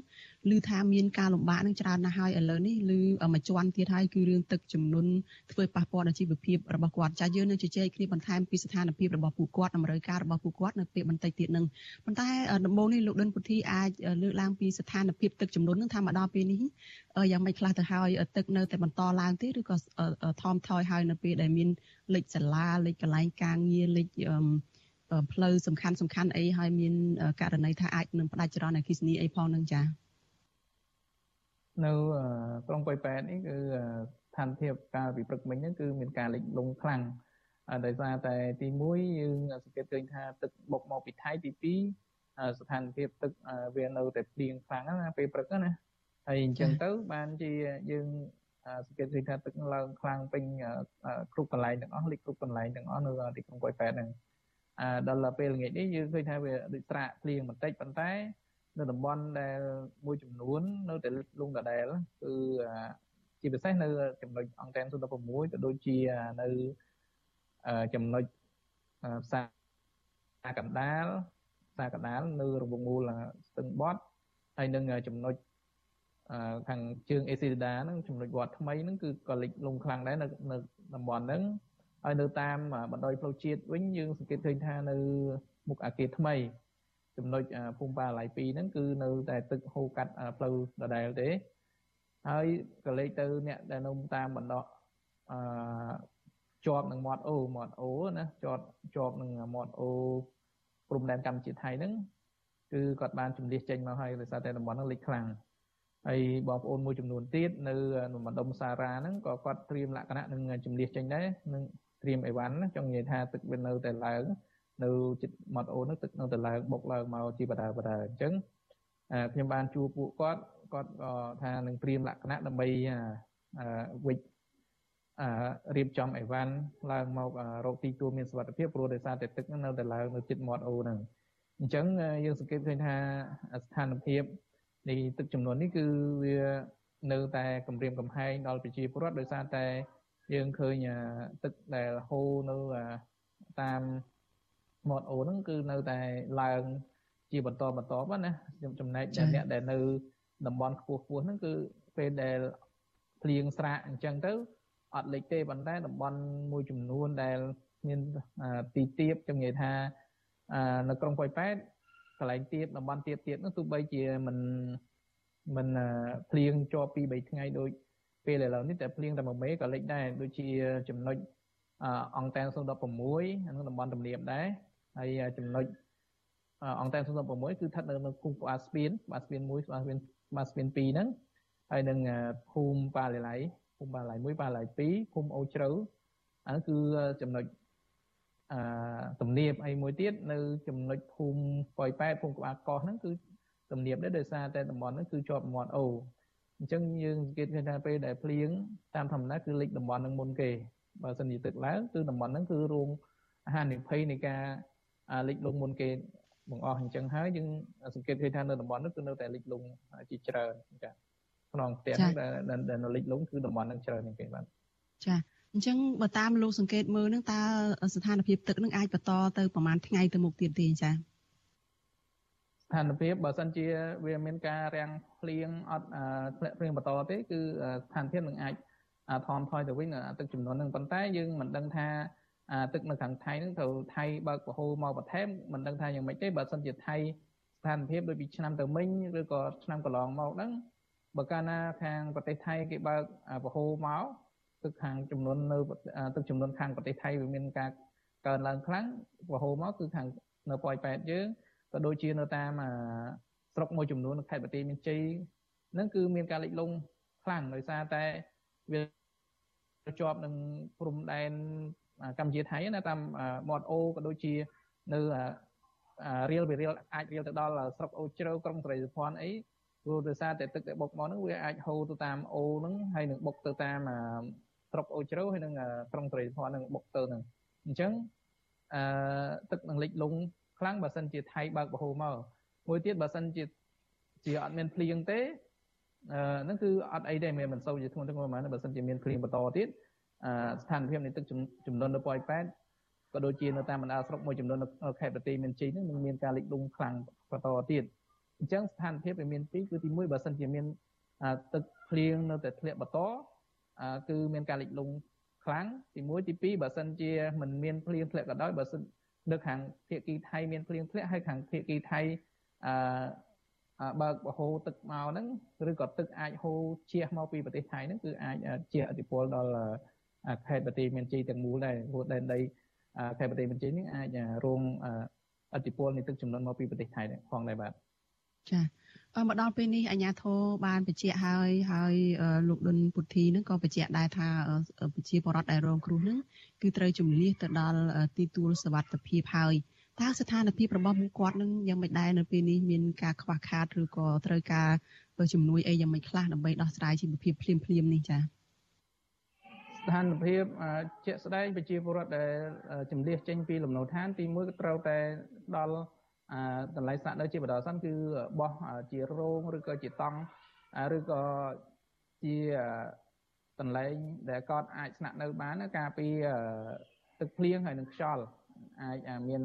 ឮថាមានការលំបាកនឹងច្រើនណាស់ហើយឥឡូវនេះឮមួយជាន់ទៀតហើយគឺរឿងទឹកជំនន់ធ្វើប៉ះពាល់ដល់ជីវភាពរបស់គាត់ចាយើងនឹងជជែកគ្នាបន្ថែមពីស្ថានភាពរបស់ពួកគាត់តម្រូវការរបស់ពួកគាត់នៅពេលបន្តិចទៀតនឹងប៉ុន្តែដំបូងនេះលោករិនពុធីអាចលើកឡើងពីស្ថានភាពទឹកជំនន់នឹងថាមកដល់ពេលនេះយ៉ាងម៉េចខ្លះទៅហើយទឹកនៅតែបន្តឡើងទេឬក៏ថមថយហើយនៅពេលដែលមានលេខសាលាលេខកន្លែងការងារលេខផ្លូវសំខាន់សំខាន់អីហើយមានករណីថាអាចនឹងផ្ដាច់ចរន្តអគិសនីអីផងនឹងចា៎នៅក្រុងប៉ោយប៉ែតនេះគឺស្ថានភាពកាលពីព្រឹកមិញហ្នឹងគឺមានការលិចលង់ខ្លាំងដោយសារតែទី1យើងសង្កេតឃើញថាទឹកបុកមកពីថៃទី2ស្ថានភាពទឹកវានៅតែភ្លៀងខ្លាំងណាពេលព្រឹកណា ហើយអញ្ចឹងទៅបានជាយើងសង្កេតឃើញថាទឹកឡើងខ្លាំងពេញគ្រប់កន្លែងទាំងអស់លិចគ្រប់កន្លែងទាំងអស់នៅទីក្រុងប៉ោយប៉ែតហ្នឹងអាដល់ពេលល្ងាចនេះយើងឃើញថាវាដូចត្រាក់ភ្លៀងបន្តិចប៉ុន្តែនៅតំបន់ដែលមួយចំនួននៅតែលងដដែលគឺជាពិសេសនៅចំណុចអង្គតែន016ក៏ដូចជានៅចំណុចផ្សារកណ្ដាលផ្សារកណ្ដាលនៅរង្វង់មូលស្ទឹងបត់ហើយនឹងចំណុច ខាងជើងអេស៊ីដាហ្នឹងចំណុចវត្តថ្មីហ្នឹងគឺក៏លិចលង់ខ្លាំងដែរនៅនៅតំបន់ហ្នឹងហើយនៅតាមបណ្ដោយផ្លូវជាតិវិញយើងសង្កេតឃើញថានៅមុខអាគារថ្មីចំណុចភូមិបាល័យ2ហ្នឹងគឺនៅតែទឹកហូរកាត់ផ្លូវដដែលទេហើយក៏លេខទៅអ្នកដែលនៅតាមបណ្ដោះអឺជាប់នឹងមាត់អូមាត់អូណាជាប់ជាប់នឹងមាត់អូព្រំដែនកម្ពុជាថៃហ្នឹងគឺគាត់បានជំនះចេញមកហើយដោយសារតែតំបន់ហ្នឹងលេខខ្លាំង ហើយបងប្អូនមួយចំនួនទៀតនៅម្ដុំសារ៉ាហ្នឹងក៏គាត់ត្រៀមលក្ខណៈនឹងជំនះចេញដែរនឹងត្រៀមអីវ៉ាន់ណាចង់និយាយថាទឹកវានៅតែឡើងនៅចិត្តមាត់អូននោះទឹកនៅតែឡើងបុកឡើងមកជាបដាបដាអញ្ចឹងខ្ញុំបានជួបពួកគាត់គាត់ក៏ថានឹងត្រៀមលក្ខណៈដើម្បីវិច្ចរៀបចំអីវ៉ាន់ឡើងមករកទីទួលមានសុវត្ថិភាពព្រោះដោយសារតែទឹកនៅតែឡើងនៅចិត្តមាត់អូហ្នឹងអញ្ចឹងយើងសង្កេតឃើញថាស្ថានភាព នៃទឹកចំនួននេះគឺវានៅតែគម្រាមកំហែងដល់ប្រជាពលរដ្ឋដោយសារតែយើងឃើញទឹកដែលហូរនៅតាមមាត់អូហ្នឹងគឺនៅតែឡើងជាបន្តបន្តបាទណាខ្ញុំចំណែកអ្នកដែលនៅតំបន់ខ្ពស់ខ្ពស់ហ្នឹងគឺពេលដែលភ្លៀងស្រាកអញ្ចឹងទៅអត់លេចទេប៉ុន្តែតំបន់មួយចំនួនដែលមានទីទៀបខ្ញុំនិយាយថានៅក្រុងប៉ោយប៉ែត កន្លែងទៀតតំបន់ទៀតទៀតនោះទោះបីជាមិនមិនភ្លៀងជាប់ពី3ថ្ងៃដូចពេលឥឡូវនេះតែភ្លៀងតែមួយមេក៏លេចដែរដូចជាចំណុចអង្គតែន016ក្នុងតំបន់ទំនៀមដែរហើយចំណុចអង្គតែន016គឺស្ថិតនៅក្នុងភូមិក្បាលស្ពានក្បាលស្ពាន1ក្បាលស្ពានក្បាលស្ពាន2ហ្នឹងហើយនឹងភូមិប៉ាលីឡៃភូមិប៉ាឡៃ1ប៉ាឡៃ2ភូមិអូជ្រៅអានោះគឺចំណុច អឺទំនៀបហើយមួយទៀតនៅចំណុចភូមិប៉ោយប៉ែតភូមិក្បាលកោះហ្នឹងគឺទំនៀបដែរដោយសារតែតំបន់ហ្នឹងគឺជាប់មាត់អូអញ្ចឹងយើងសង្កេតឃើញថាពេលដែលភ្លៀងតាមធម្មតាគឺលិចតំបន់ហ្នឹងមុនគេបើសិនជាទឹកឡើងគឺតំបន់ហ្នឹងគឺរងហានិភ័យនៃការលិចលង់មុនគេបង្អស់អញ្ចឹងហើយយើងសង្កេតឃើញថានៅតំបន់នោះគឺនៅតែលិចលង់ជាច្រើនចាក្នុងផ្ទះដែលដែលលិចលង់គឺតំបន់ហ្នឹងច្រើនជាងគេបាទចា អញ្ចឹងបើតាមលោកសង្កេតមើលហ្នឹងតើស្ថានភាពទឹកហ្នឹងអាចបន្តទៅប្រហែលថ្ងៃទៅមុខទៀតទេចាស្ថានភាពបើសិនជាវាមានការរាំងភ្លៀងអត់ធ្លាក់ភ្លៀងបន្តទេគឺស្ថានភាពនឹងអាចថមថយទៅវិញទឹកចំនួននឹងប៉ុន្តែយើងមិនដឹងថាទឹកនៅខាងថៃនឹងត្រូវថៃបើកប្រហូរមកបន្ថែមមិនដឹងថាយ៉ាងម៉េចទេបើសិនជាថៃស្ថានភាពដូចពីឆ្នាំទៅមិញឬក៏ឆ្នាំកន្លងមកហ្នឹងបើកាលណាខាងប្រទេសថៃគេបើកប្រហូរមក ទឹកខាងចំនួននៅទឹកចំនួនខាងប្រទេសថៃវាមានការកើនឡើងខ្លាំងប្រហូរមកគឺខាងនៅប៉ោយប៉ែតយើងក៏ដូចជានៅតាមស្រុកមួយចំនួននៅខេត្តបន្ទាយមានជ័យហ្នឹងគឺមានការលិចលង់ខ្លាំងដោយសារតែវាជាប់នឹងព្រំដែនកម្ពុជាថៃណាតាមមាត់អូក៏ដូចជានៅរៀលវារៀលអាចរៀលទៅដល់ស្រុកអូជ្រៅក្រុងស្រីសុភ័ណ្ឌអីព្រោះដោយសារតែទឹកដែលបុកមកហ្នឹងវាអាចហូរទៅតាមអូហ្នឹងហើយនឹងបុកទៅតាម ស្រុកអូជ្រៅហើយនឹងក្រុងស្រីសុភ័ណ្ឌនឹងបុកទៅហ្នឹងអញ្ចឹងអឺទឹកនឹងលិចលង់ខ្លាំងបើសិនជាថៃបើកបហូរមកមួយទៀតបើសិនជាជាអត់មានភ្លៀងទេអឺហ្នឹងគឺអត់អីទេមិនមិនសូវជាធ្ងន់ធ្ងរប៉ុន្មានបើសិនជាមានភ្លៀងបន្តទៀតអឺស្ថានភាពនៃទឹកចំនួននៅប៉ោយប៉ែតក៏ដូចជានៅតាមបណ្ដាស្រុកមួយចំនួននៅខេត្តប្រទីមានជ័យហ្នឹងនឹងមានការលិចលង់ខ្លាំងបន្តទៀតអញ្ចឹងស្ថានភាពវាមានពីរគឺទី1បើសិនជាមានទឹកភ្លៀងនៅតែធ្លាក់បន្ត គឺមានការលិចលង់ខ្លាំងទី1ទី2បើសិនជាមិនមានភ្លៀងធ្លាក់ក៏ដោយបើសិននៅខាងភៀកគីថៃមានភ្លៀងធ្លាក់ហើយខាងភៀកគីថៃអឺបើកបហូរទឹកមកហ្នឹងឬក៏ទឹកអាចហូរជះមកពីប្រទេសថៃហ្នឹងគឺអាចជះឥទ្ធិពលដល់ខេត្តប្រទេសមានជ័យទាំងមូលដែរព្រោះដែនដីខេត្តប្រទេសមានជ័យនេះអាចរងឥទ្ធិពលនៃទឹកចំនួនមកពីប្រទេសថៃផងដែរបាទចា៎ មកដល់ពេលនេះអាជ្ញាធរបានបញ្ជាក់ហើយហើយលោកដុនពុទ្ធីនឹងក៏បញ្ជាក់ដែរថាប្រជាពលរដ្ឋដែលរងគ្រោះនឹងគឺត្រូវជំនះទៅដល់ទីទួលសវត្ថភាពហើយតើស្ថានភាពរបស់ពួកគាត់នឹងយ៉ាងមិនដែរនៅពេលនេះមានការខ្វះខាតឬក៏ត្រូវការជំនួយអីយ៉ាងមិនខ្លះដើម្បីដោះស្រាយជីវភាពភ្លាមភ្លាមនេះចា៎ស្ថានភាពជាក់ស្ដែងប្រជាពលរដ្ឋដែលជំនះចេញពីលំនៅឋានទី1ក៏ត្រូវតែដល់ កន្លែងស្នាក់នៅជាបណ្ដោះអាសន្នគឺបោះជារោងឬក៏ជាតង់ឬក៏ជាកន្លែងដែលគាត់អាចស្នាក់នៅបានការពីទឹកភ្លៀងហើយនឹងខ្យល់អាចមាន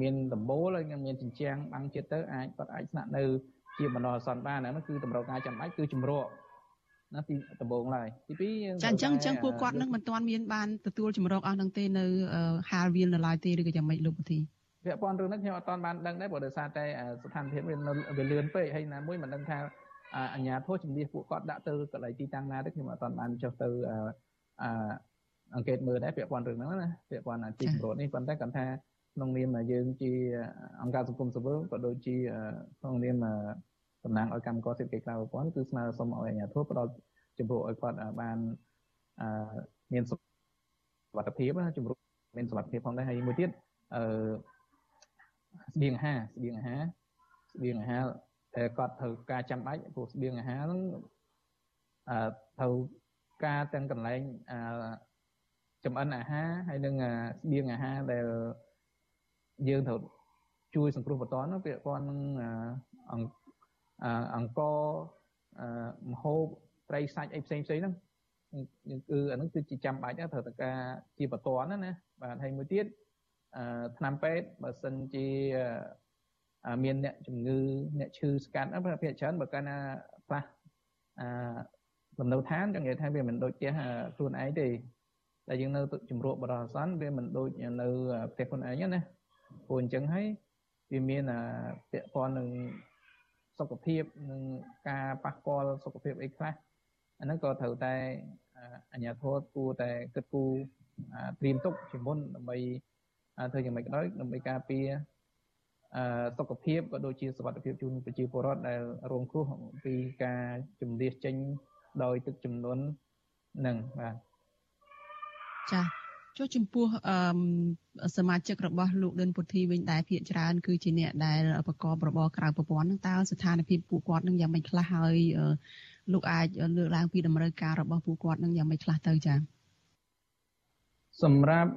មានដំបូលហើយមានជញ្ជាំងបាំងចិត្តទៅអាចគាត់អាចស្នាក់នៅជាបណ្ដោះអាសន្នបានហ្នឹងគឺតម្រូវការចាំបាច់គឺជំរកណាទីដំបូងឡើយទី2យើងចាអញ្ចឹងអញ្ចឹងពួកគាត់នឹងមិនទាន់មានបានទទួលជំរកអស់នឹងទេនៅហាលវាលនៅឡើយទេឬក៏យ៉ាងម៉េចលោកពធី ពាក់ព័ន្ធរឿងនេះខ្ញុំអត់ទាន់បានដឹងដែរព្រោះដោយសារតែស្ថានភាពវានៅវាលឿនពេកហើយណាមួយមិនដឹងថាអញ្ញាធិជំនះពួកគាត់ដាក់ទៅកន្លែងទីតាំងណាទេខ្ញុំអត់ទាន់បានចុះទៅអអង្កេតមើលដែរពាក់ព័ន្ធរឿងហ្នឹងណាពាក់ព័ន្ធទីជំរត់នេះប៉ុន្តែគាត់ថាក្នុងនាមយើងជាអង្គការសង្គមស៊ីវិលក៏ដូចជាក្នុងនាមតំណាងឲ្យកម្មករសិទ្ធិក្រៅប្រព័ន្ធគឺស្នើសុំឲ្យអាជ្ញាធរផ្ដល់ជំរុញឲ្យគាត់បានមានសុខភាពណាជំរុញមានសុខភាពផងដែរហើយមួយទៀតអឺ ស្បៀងអាហារស្បៀងអាហារស្បៀងអាហារតែគាត់ត្រូវការចាំបាច់ព្រោះស្បៀងអាហារហ្នឹងអឺត្រូវការទាំងកន្លែងអឺចំអិនអាហារហើយនឹងស្បៀងអាហារដែលយើងត្រូវជួយសង្គ្រោះបន្ទាន់នោះពាក់ព័ន្ធនឹងអង្គមហូបត្រីសាច់អីផ្សេងផ្សេងហ្នឹងគឺអាហ្នឹងគឺជាចាំបាច់ត្រូវតែការជាបន្ទាន់ណាណាបាទហើយមួយទៀត ថ្នាំពេទ្យបើសិនជាមានអ្នកជំងឺអ្នកឈឺស្កាត់ប្រភេទច្រើនបើកាលណាខ្លះអឺលំនៅឋានចង់និយាយថាវាមិនដូចផ្ទះខ្លួនឯងទេតែយើងនៅជំរក់បរិស័នវាមិនដូចនៅផ្ទះខ្លួនឯងណាព្រោះអញ្ចឹងហើយវាមានពាក់ព័ន្ធនឹងសុខភាពនិងការប៉ះពាល់សុខភាពអីខ្លះអាហ្នឹងក៏ត្រូវតែអាជ្ញាធរគួរតែគិតគូរត្រៀមទុកជាមុនដើម្បី ធ្វើយ៉ាងម៉េចក៏ដោយដើម្បីការពារអឺសុខភាពក៏ដូចជាសុខភាពជូនប្រជាពលរដ្ឋដែលរងគ្រោះពីការជំនះចេញដោយទឹកចំនួននឹងបាទចាចុះចំពោះអឺសមាជិករបស់លោកដិនពុទ្ធីវិញដែរភាកច្រើនគឺជាអ្នកដែលប្រកបរបរក្រៅប្រព័ន្ធនឹងតើស្ថានភាពពួកគាត់នឹងយ៉ាងម៉េចខ្លះហើយលោកអាចលើកឡើងពីតម្រូវការរបស់ពួកគាត់នឹងយ៉ាងម៉េចខ្លះទៅចា៎ សម្រាប់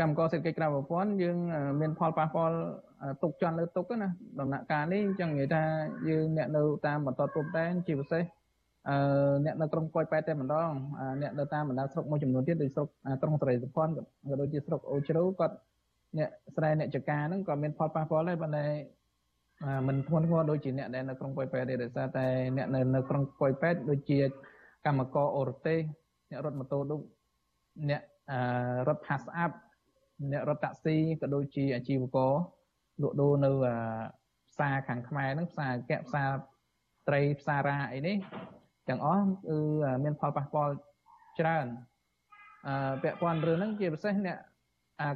កម្មករសេដ្ឋកិច្ចក្រៅប្រព័ន្ធយើង មានផលប៉ះពាល់ទុកជន់លើទុកណាដំណាក់កាលនេះអញ្ចឹងនិយាយថាយើងអ្នកនៅតាមបន្តព្រំដែនជាពិសេសអឺអ្នកនៅក្រុងប៉ោយប៉ែតតែម្ដងអ្នកនៅតាមបណ្ដាស្រុកមួយចំនួនទៀតដូចស្រុកក្រុងសេរីសុផាន់ក៏ដូចជាស្រុកអូជ្រូវគាត់អ្នកស្រែអ្នកចកាហ្នឹងក៏មានផលប៉ះពាល់ដែរប៉ុន្តែមិនធ្ងន់ធ្ងរដូចជាអ្នកដែលនៅក្រុងប៉ោយប៉ែតទេដោយសារតែអ្នកនៅនៅក្រុងប៉ោយប៉ែតដូចជាកម្មករអូរទេសអ្នករត់ម៉ូតូដូចអ្នក រត់ pass up អ្នករត់តាក់ស៊ីក៏ដូចជាអាជីវករលក់ដូរនៅផ្សារខាងខ្មែរហ្នឹងផ្សារកែផ្សារត្រីផ្សាររាអីនេះទាំងអស់គឺមានផលប៉ះពាល់ច្រើនអឺពាក់ព័ន្ធរឿងហ្នឹងជាពិសេសអ្នក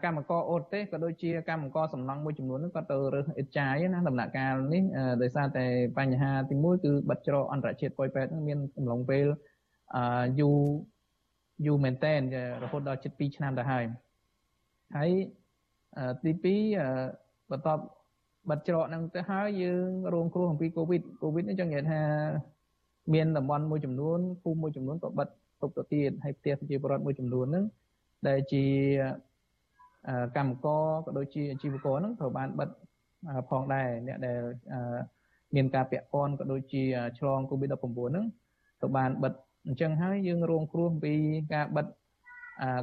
កម្មករអូតទេក៏ដូចជាកម្មករសំណង់មួយចំនួនហ្នឹងក៏ទៅរើសអិតចាយណាដំណាក់កាលនេះដោយសារតែបញ្ហាទី1គឺបិទច្រកអន្តរជាតិប៉ុយប៉ែតហ្នឹងមានកំឡុងពេលអឺយូរ យូរមែនតែនរហូតដល់ជិត2ឆ្នាំទៅហើយហើយទី2បន្ទាប់បិទច្រកហ្នឹងទៅហើយយើងរងគ្រោះអំពីកូវីដកូវីដនេះចឹងនិយាយថាមានតំបន់មួយចំនួនភូមិមួយចំនួនក៏បិទទុកទៅទៀតហើយផ្ទះប្រជាពលរដ្ឋមួយចំនួនហ្នឹងដែលជាកម្មករក៏ដូចជាអាជីវករហ្នឹងត្រូវបានបិទផងដែរអ្នកដែលមានការពាក់ព័ន្ធក៏ដូចជាឆ្លង COVID-19 ហ្នឹងត្រូវបានបិទ អញ្ចឹងហើយយើងរងគ្រោះពីការបិទ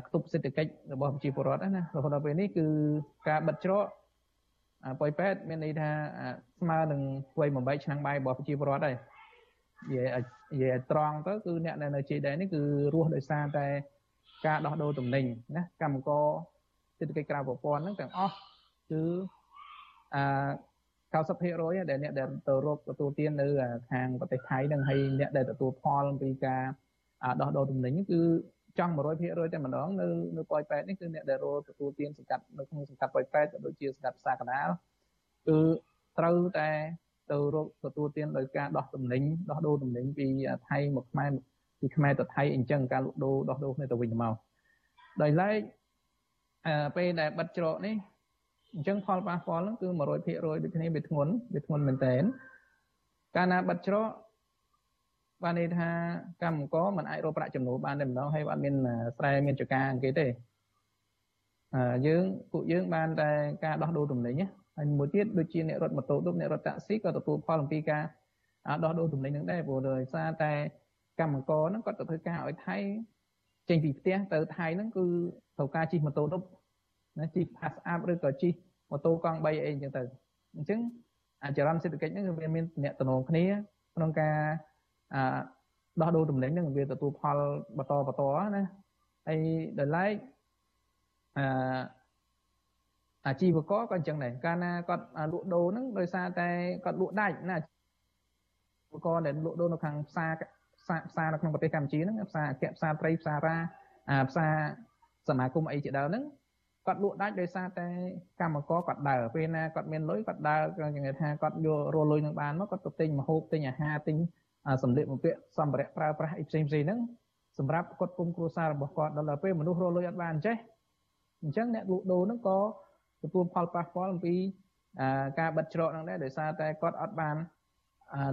ខ្ទប់សេដ្ឋកិច្ចរបស់ប្រជាពលរដ្ឋណារហូតដល់ពេលនេះគឺការបិទច្រកប៉ុយប៉ែតមានន័យថាស្មើនឹងធ្វើបំបែកឆ្នាំងបាយរបស់ប្រជាពលរដ្ឋហើយនិយាយនិយាយត្រង់ទៅគឺអ្នកនៅជ័យដែរនេះគឺរស់ដោយសារតែការដោះដូរទំនិញណាកម្មករសេដ្ឋកិច្ចក្រៅប្រព័ន្ធហ្នឹងទាំងអស់គឺអា 90%ដែលអ្នកដែលទៅរកទទួលទាននៅខាងប្រទេសថៃនឹងហើយអ្នកដែលទទួលផលពីការដោះដូរទំនិញគឺចង់100%តែម្ដងនៅនៅប៉ោយប៉ែតនេះគឺអ្នកដែលរកទទួលទានសង្កាត់នៅក្នុងសង្កាត់ប៉ោយប៉ែតក៏ដូចជាសង្កាត់ផ្សារកណ្ដាលគឺត្រូវតែទៅរកទទួលទានដោយការដោះទំនិញដោះដូរទំនិញពីថៃមកខ្មែរពីខ្មែរទៅថៃអញ្ចឹងការលក់ដូរដោះដូរគ្នាទៅវិញទៅមកដោយឡែកពេលដែលបិទច្រកនេះ អញ្ចឹងផលប៉ះពាល់ហ្នឹងគឺ100%ដូចគ្នាវាធ្ងន់វាធ្ងន់មែនតើកាលណាបិទច្រកបានន័យថាកម្មករមិនអាចរកប្រាក់ចំណូលបានតែម្ដងហើយអត់មានស្រែមានចការអង្កេតទេអឺយើងពួកយើងបានតែការដោះដូរទំនិញហើយមួយទៀតដូចជាអ្នករត់ម៉ូតូទុកអ្នករត់តាក់ស៊ីក៏ទទួលផលអំពីការដោះដូរទំនិញនឹងដែរព្រោះដោយសារតែកម្មករហ្នឹងគាត់ទៅធ្វើការឲ្យថៃចេញពីផ្ទះទៅថៃហ្នឹងគឺត្រូវការជិះម៉ូតូទុក ណាជិះ pass up ឬក៏ជិះម៉ូតូកង់3អីអញ្ចឹងទៅអញ្ចឹងអាចរន្តសេដ្ឋកិច្ចហ្នឹងគឺវាមានអ្នកតំណងគ្នាក្នុងការអឺដោះដូរទំនិញហ្នឹងវាទទួលផលបន្តបន្តណាហើយដល់ឡែកអឺអាជីវករក៏អញ្ចឹងដែរកាលណាគាត់លក់ដូរហ្នឹងដោយសារតែគាត់លក់ដាច់ណាអាជីវករដែលលក់ដូរនៅខាងផ្សារផ្សារនៅក្នុងប្រទេសកម្ពុជាហ្នឹងផ្សារអគ្គផ្សារត្រីផ្សាររាផ្សារសមាគមអីជាដើមហ្នឹង គាត់លក់ដាច់ដោយសារតែកម្មករគាត់ដើរពេលណាគាត់មានលុយគាត់ដើរគាត់និយាយថាគាត់យករលុយនឹងបានមកគាត់ទៅទិញម្ហូបទិញអាហារទិញសម្លៀកបំពាក់សម្ភារៈប្រើប្រាស់អីផ្សេងផ្សេងហ្នឹងសម្រាប់គាត់គុំគ្រួសាររបស់គាត់ដល់ពេលមនុស្សរលុយអត់បានចេះអញ្ចឹងអ្នកលក់ដូរហ្នឹងក៏ទទួលផលប៉ះពាល់អំពីការបិទច្រកហ្នឹងដែរដោយសារតែគាត់អត់បាន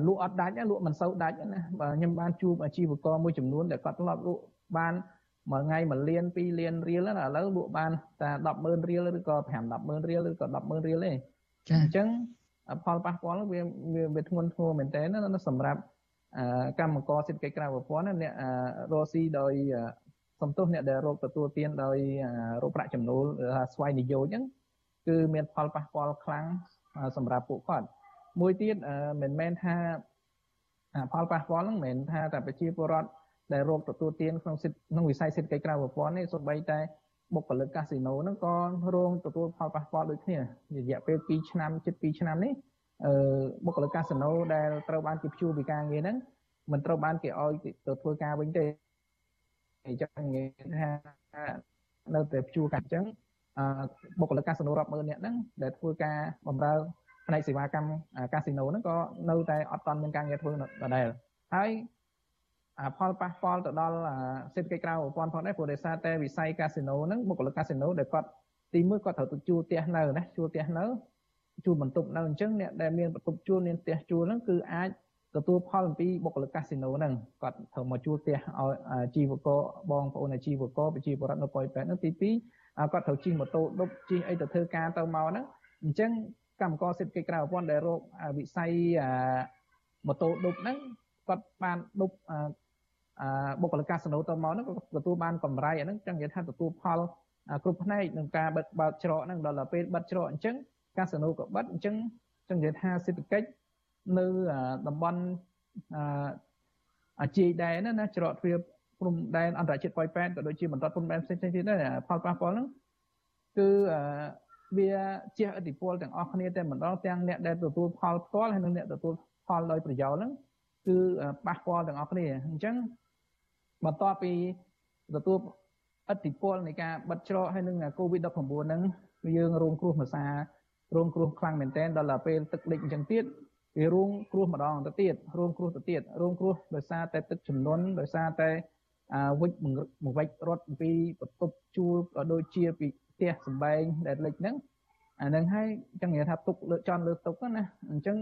លក់អត់ដាច់លក់មិនសូវដាច់ណាបើខ្ញុំបានជួបអាជីវករមួយចំនួនដែលគាត់ធ្លាប់លក់បាន មួយថ្ងៃ1លាន2លានរៀលណាឥឡូវលក់បានតែ100000រៀលឬក៏5 100000រៀលឬក៏100,000រៀលទេចាអញ្ចឹងផលប៉ះពាល់វាវាធ្ងន់ធ្ងរមែនតើណាសម្រាប់កម្មករសេដ្ឋកិច្ចក្រៅប្រព័ន្ធអ្នករស់ស៊ីដោយសំទោសអ្នកដែលរកទទួលទានដោយរកប្រាក់ចំណូលស្វ័យនិយោជហ្នឹងគឺមានផលប៉ះពាល់ខ្លាំងសម្រាប់ពួកគាត់មួយទៀតមិនមែនថាផលប៉ះពាល់ហ្នឹងមិនមែនថាតែប្រជាពលរដ្ឋ ដែលរកទទួលទានក្នុងសិទ្ធិក្នុងវិស័យសេដ្ឋកិច្ចក្រៅប្រព័ន្ធនេះសូម្បីតែបុគ្គលិកកាស៊ីណូហ្នឹងក៏រងទទួលផលប៉ះពាល់ដូចគ្នារយៈពេល2ឆ្នាំជិត2ឆ្នាំនេះអឺបុគ្គលិកកាស៊ីណូដែលត្រូវបានគេព្យួរពីការងារហ្នឹងមិនត្រូវបានគេឲ្យទៅធ្វើការវិញទេអញ្ចឹងនិយាយថានៅតែព្យួរកាអញ្ចឹងអឺបុគ្គលិកកាស៊ីណូរាប់ម៉ឺននាក់ហ្នឹងដែលធ្វើការបម្រើផ្នែកសេវាកម្មកាស៊ីណូហ្នឹងក៏នៅតែអត់ទាន់មានការងារធ្វើដដែលហើយ ផលប៉ះពាល់ទៅដល់សេដ្ឋកិច្ចក្រៅប្រព័ន្ធផងដែរព្រោះដោយសារតែវិស័យកាស៊ីណូហ្នឹងបុគ្គលិកកាស៊ីណូដែលគាត់ទីមួយគាត់ត្រូវទៅជួលផ្ទះនៅណាជួលផ្ទះនៅជួលបន្ទប់នៅអញ្ចឹងអ្នកដែលមានបន្ទប់ជួលមានផ្ទះជួលហ្នឹងគឺអាចទទួលផលអំពីបុគ្គលិកកាស៊ីណូហ្នឹងគាត់ត្រូវមកជួលផ្ទះឲ្យជីវករបងប្អូនអាជីវករប្រជាពលរដ្ឋនៅប៉ោយប៉ែតហ្នឹងទី2គាត់ត្រូវជិះម៉ូតូដប់ជិះអីទៅធ្វើការទៅមកហ្នឹងអញ្ចឹងកម្មករសេដ្ឋកិច្ចក្រៅប្រព័ន្ធដែលរកវិស័យម៉ូតូដប់ហ្នឹងគាត់បានដប់ បុគ្គលិកកាស៊ីណូទៅមកហ្នឹងក៏ទទួលបានកម្រៃអាហ្នឹងចឹងនិយាយថាទទួលផលគ្រប់ផ្នែកនឹងការបិទបើកច្រកហ្នឹងដល់ពេលបិទច្រកអញ្ចឹងកាស៊ីណូក៏បិទអញ្ចឹងចឹងនិយាយថាសេដ្ឋកិច្ចនៅតំបន់អាជីដែនណាច្រកទ្វារព្រំដែនអន្តរជាតិប៉ោយប៉ែតក៏ដូចជាបន្តព្រំដែនផ្សេងៗទៀតដែរផលប៉ះពាល់ហ្នឹងគឺវាជះឥទ្ធិពលទាំងអស់គ្នាតែម្ដងទាំងអ្នកដែលទទួលផលផ្ទាល់ហើយនិងអ្នកទទួលផលដោយប្រយោលហ្នឹងគឺប៉ះពាល់ទាំងអស់គ្នាអញ្ចឹង បន្ទាប់ពីទទួលឥទ្ធិពលនៃការបិទច្រកហើយនឹង COVID-19 ហ្នឹងយើងរងគ្រោះមួយសាររងគ្រោះខ្លាំងមែនទែនដល់ពេលទឹកលិចអញ្ចឹងទៀតវារងគ្រោះម្ដងទៅទៀតរងគ្រោះទៅទៀតរងគ្រោះដោយសារតែទឹកចំនួនដោយសារតែវិច្ចមួយវិច្ចរត់ពីបន្ទប់ជួលក៏ដូចជាពីផ្ទះសំបែងដែលលិចហ្នឹងអានឹងហើយអញ្ចឹងនិយាយថាទុកលើចន់លើទុកណាអញ្ចឹង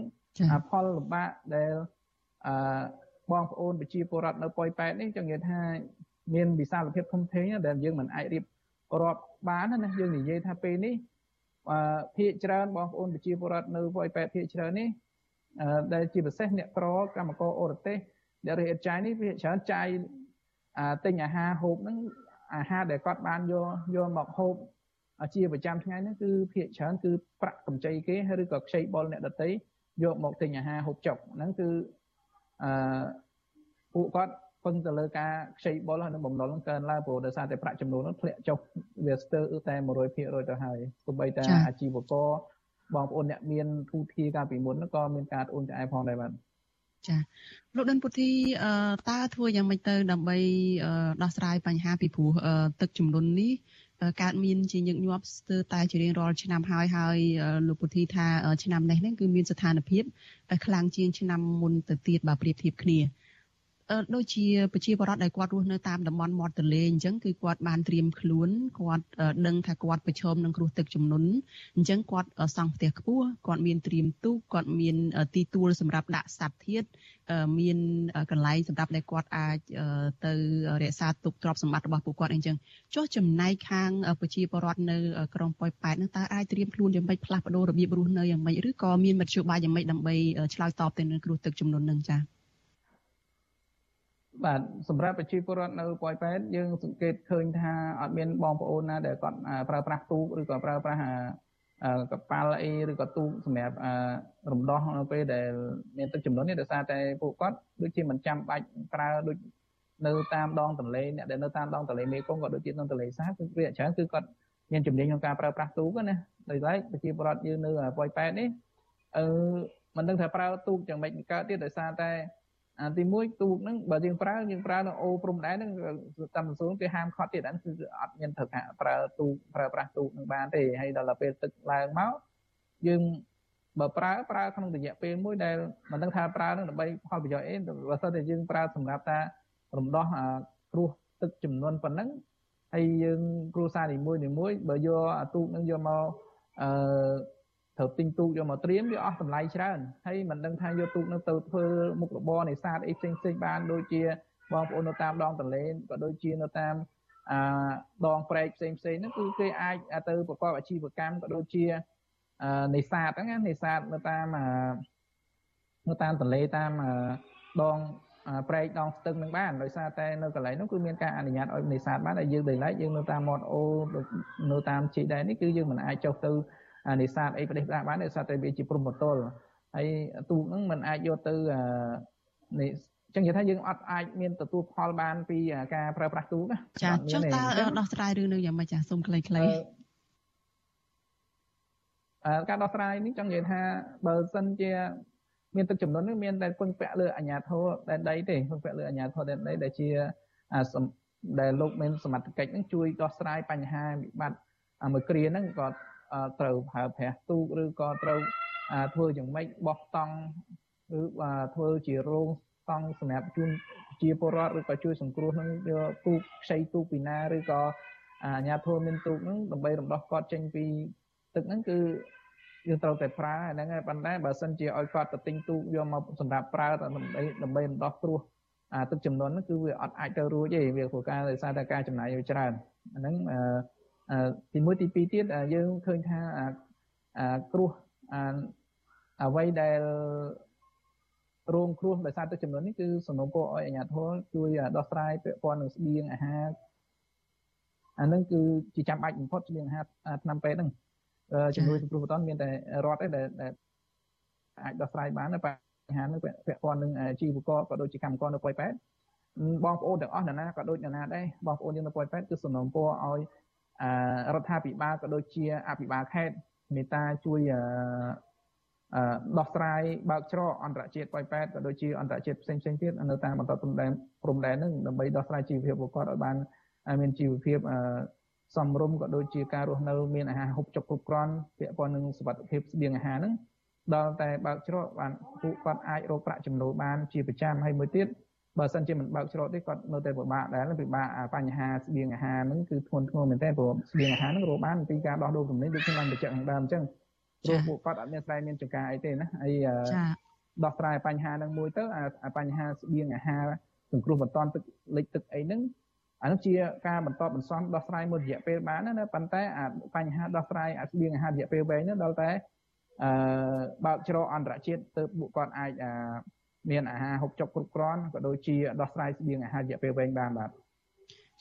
ផលលំបាកដែលអឺ បងប្អូនប្រជាពលរដ្ឋនៅប៉ោយប៉ែតនេះចង់និយាយថាមានវិសាលភាពធំធេងដែលយើងមិនអាចរៀបរាប់បានណាយើងនិយាយថាពេលនេះអឺភាគច្រើនបងប្អូនប្រជាពលរដ្ឋនៅប៉ោយប៉ែតភាគច្រើននេះដែលជាពិសេសអ្នកក្រកម្មករអូរទេសដែលរៀបចាយនេះវាច្រើនចាយទិញអាហារហូបហ្នឹងអាហារដែលគាត់បានយកយកមកហូបជាប្រចាំថ្ងៃហ្នឹងគឺភាគច្រើនគឺប្រាក់កម្ចីគេឬក៏ខ្ចីបុលអ្នកដតីយកមកទិញអាហារហូបចុកហ្នឹងគឺ អឺពួកគាត់ពឹងទៅលើការខ្ចីបុលហើយនឹងបំណុលកើនឡើងព្រោះដោយសារតែប្រាក់ចំនួននោះធ្លាក់ចុះវាស្ទើរតែ100%ទៅហើយទោះបីតែអាជីវករបងប្អូនអ្នកមានទូធាកាលពីមុនក៏មានការត្អូញត្អែផងដែរបាទចាលោកដិនពុទ្ធីតើធ្វើយ៉ាងម៉េចទៅដើម្បីដោះស្រាយបញ្ហាពីព្រោះទឹកជំនន់នេះ កើតមានជាញឹកញាប់ស្ទើរតែជារៀងរាល់ឆ្នាំហើយហើយលោកពុទ្ធីថាឆ្នាំនេះហ្នឹងគឺមានស្ថានភាពខ្លាំងជាងឆ្នាំមុនទៅទៀតបើប្រៀបធៀបគ្នា ដូចជាប្រជាពលរដ្ឋដែលគាត់រស់នៅតាមតំបន់មាត់ទន្លេអញ្ចឹងគឺគាត់បានត្រៀមខ្លួនគាត់ដឹងថាគាត់ប្រឈមនឹងគ្រោះទឹកជំនន់អញ្ចឹងគាត់សង់ផ្ទះខ្ពស់គាត់មានត្រៀមទូកគាត់មានទីទួលសម្រាប់ដាក់សត្វធាតុមានកន្លែងសម្រាប់ដែលគាត់អាចទៅរក្សាទុកទ្រព្យសម្បត្តិរបស់ពួកគាត់អញ្ចឹងចុះចំណែកខាងប្រជាពលរដ្ឋនៅក្រុងប៉ោយប៉ែតនឹងតើអាចត្រៀមខ្លួនយ៉ាងម៉េចផ្លាស់ប្ដូររបៀបរស់នៅយ៉ាងម៉េចឬក៏មានមធ្យោបាយយ៉ាងម៉េចដើម្បីឆ្លើយតបទៅនឹងគ្រោះទឹកជំនន់នឹងចា៎ បាទសម្រាប់ប្រជាពលរដ្ឋនៅប៉ោយប៉ែតយើងសង្កេតឃើញថាអត់មានបងប្អូនណាដែលគាត់ប្រើប្រាស់ទូកឬក៏ប្រើប្រាស់កប៉ាល់អីឬក៏ទូកសម្រាប់រំដោះនៅពេលដែលមានទឹកចំនួននេះដោយសារតែពួកគាត់ដូចជាមិនចាំបាច់ប្រើដូចនៅតាមដងទន្លេអ្នកដែលនៅតាមដងទន្លេមេគង្គក៏ដូចជានៅទន្លេសាបគឺវាច្រើនគឺគាត់មានជំនាញក្នុងការប្រើប្រាស់ទូកណាដោយឡែកប្រជាពលរដ្ឋយើងនៅប៉ោយប៉ែតនេះអឺមិនដឹងថាប្រើទូកយ៉ាងម៉េចកើតទៀតដោយសារតែ អាទី1ទូកហ្នឹងបើយើងប្រើយើងប្រើនៅអូព្រំដែនហ្នឹងតាមក្រសួងគេហាមខត់ទៀតហ្នឹងគឺអត់មានត្រូវការប្រើទូកប្រើប្រាស់ទូកនឹងបានទេហើយដល់ពេលទឹកឡើងមកយើងបើប្រើប្រើក្នុងរយៈពេលមួយដែលមិនដឹងថាប្រើនឹងដើម្បីផលប្រយោជន៍អីបើសិនតែយើងប្រើសម្រាប់ថារំដោះគ្រោះទឹកចំនួនប៉ុណ្ណឹងហើយយើងគ្រួសារនីមួយនីមួយបើយកអាទូកនឹងយកមកអឺ ត្រូវទិញទូកយកមកត្រៀមវាអស់តម្លៃច្រើនហើយមិនដឹងថាយកទូកនោះទៅធ្វើមុខរបរនេសាទអីផ្សេងផ្សេងបានដូចជាបងប្អូននៅតាមដងទន្លេក៏ដូចជានៅតាមអាដងព្រែកផ្សេងផ្សេងហ្នឹងគឺគេអាចទៅប្រកបអាជីវកម្មក៏ដូចជានេសាទហ្នឹងនេសាទនៅតាមនៅតាមទន្លេតាមដងព្រែកដងស្ទឹងនឹងបានដោយសារតែនៅកន្លែងនោះគឺមានការអនុញ្ញាតឲ្យនេសាទបានហើយយើងដោយឡែកយើងនៅតាមមាត់អូនៅតាមជីដែននេះគឺយើងមិនអាចចុះទៅ នេសាទអីប្រទេសផ្ដាស់បានដោយសារតែវាជាព្រំប្រទល់ហើយទូកហ្នឹងมันអាចយកទៅនេះចឹងនិយាយថាយើងអត់អាចមានទទួលផលបានពីការប្រើប្រាស់ទូកចាចុះតើដោះស្រាយរឿងនេះយ៉ាងម៉េចចាសូមខ្លីៗអឺការដោះស្រាយនេះចង់និយាយថាបើសិនជាមានទឹកចំនួននេះមានតែពឹងពាក់លើអាជ្ញាធរដែនដីទេពឹងពាក់លើអាជ្ញាធរដែនដីដែលជាដែលលោកមានសមត្ថកិច្ចនឹងជួយដោះស្រាយបញ្ហាវិបត្តិមួយគ្រាហ្នឹងក៏ ត្រូវប្រើប្រាស់ទូកឬក៏ត្រូវធ្វើយ៉ាងម៉េចបោះតង់ឬធ្វើជារោងតង់សម្រាប់ជូនជាពលរដ្ឋឬក៏ជួយសង្គ្រោះនឹងយកទូកខ្ចីទូកពីណាឬក៏អាញាធមមានទូកហ្នឹងដើម្បីរំដោះគាត់ចេញពីទឹកហ្នឹងគឺយើងត្រូវតែប្រើហ្នឹងហើយប៉ុន្តែបើសិនជាឲ្យគាត់ទៅទិញទូកយកមកសម្រាប់ប្រើដើម្បីដើម្បីដោះគ្រោះអាទឹកចំនួនហ្នឹងគឺវាអត់អាចទៅរួចទេវាព្រោះការដោយសារតែការចំណាយវាច្រើនអាហ្នឹងអឺ ទី1ទី2ទៀតយើងឃើញថាអាគ្រោះអាអ្វីដែលរងគ្រោះដោយសារទឹកចំនួននេះគឺសំណូមពរឲ្យអាជ្ញាធរជួយដោះស្រាយពាក់ព័ន្ធនឹងស្បៀងអាហារអានឹងគឺជាចាំបាច់បំផុតស្បៀងអាហារឆ្នាំពេទ្យហ្នឹងជំនួយសង្គ្រោះបន្ទាន់មានតែរដ្ឋទេដែលអាចដោះស្រាយបានបញ្ហានេះពាក់ព័ន្ធនឹងជីវករក៏ដូចជាកម្មករនៅប៉ុយប៉ែតបងប្អូនទាំងអស់ណាក៏ដូចណាដែរបងប្អូនយើងនៅប៉ុយប៉ែតគឺសំណូមពរឲ្យ រដ្ឋាភិបាលក៏ដូចជាអភិបាលខេត្តមេត្តាជួយដោះស្រាយបើកច្រកអន្តរជាតិប៉ោយប៉ែតក៏ដូចជាអន្តរជាតិផ្សេងផ្សេងទៀតនៅតាមបន្តព្រំដែនព្រំដែនហ្នឹងដើម្បីដោះស្រាយជីវភាពរបស់គាត់ឲ្យបានមានជីវភាពសមរម្យក៏ដូចជាការរស់នៅមានអាហារហូបចុកគ្រប់គ្រាន់ពាក់ព័ន្ធនឹងសុខភាពស្បៀងអាហារហ្នឹងដល់តែបើកច្រកបានពួកគាត់អាចរកប្រាក់ចំណូលបានជាប្រចាំហើយមួយទៀត បើសិនជាមិនបើកច្រកទេគាត់នៅតែពិបាកដែរពិបាកបញ្ហាស្បៀងអាហារហ្នឹងគឺធ្ងន់ធ្ងរមែនទែនព្រោះស្បៀងអាហារហ្នឹងរកបានពីការដោះដូរទំនិញដូចខ្ញុំបានបញ្ជាក់ខាងដើមអញ្ចឹងព្រោះពួកគាត់អត់មានស្រែមានចង្ការអីទេណាហើយដោះស្រាយបញ្ហាហ្នឹងមួយទៅអាបញ្ហាស្បៀងអាហារសង្គ្រោះបន្ទាន់ទឹកលិចទឹកអីហ្នឹងអានោះជាការបន្តបន្សំដោះស្រាយមួយរយៈពេលបានណាប៉ុន្តែអាបញ្ហាដោះស្រាយអាស្បៀងអាហាររយៈពេលវែងនោះដល់តែអឺបើកច្រកអន្តរជាតិទៅពួកគាត់អាច មានអាហារហូបចុកគ្រប់គ្រាន់ក៏ដូចជាដោះស្រាយស្បៀងអាហាររយៈពេលវែងបានបាទ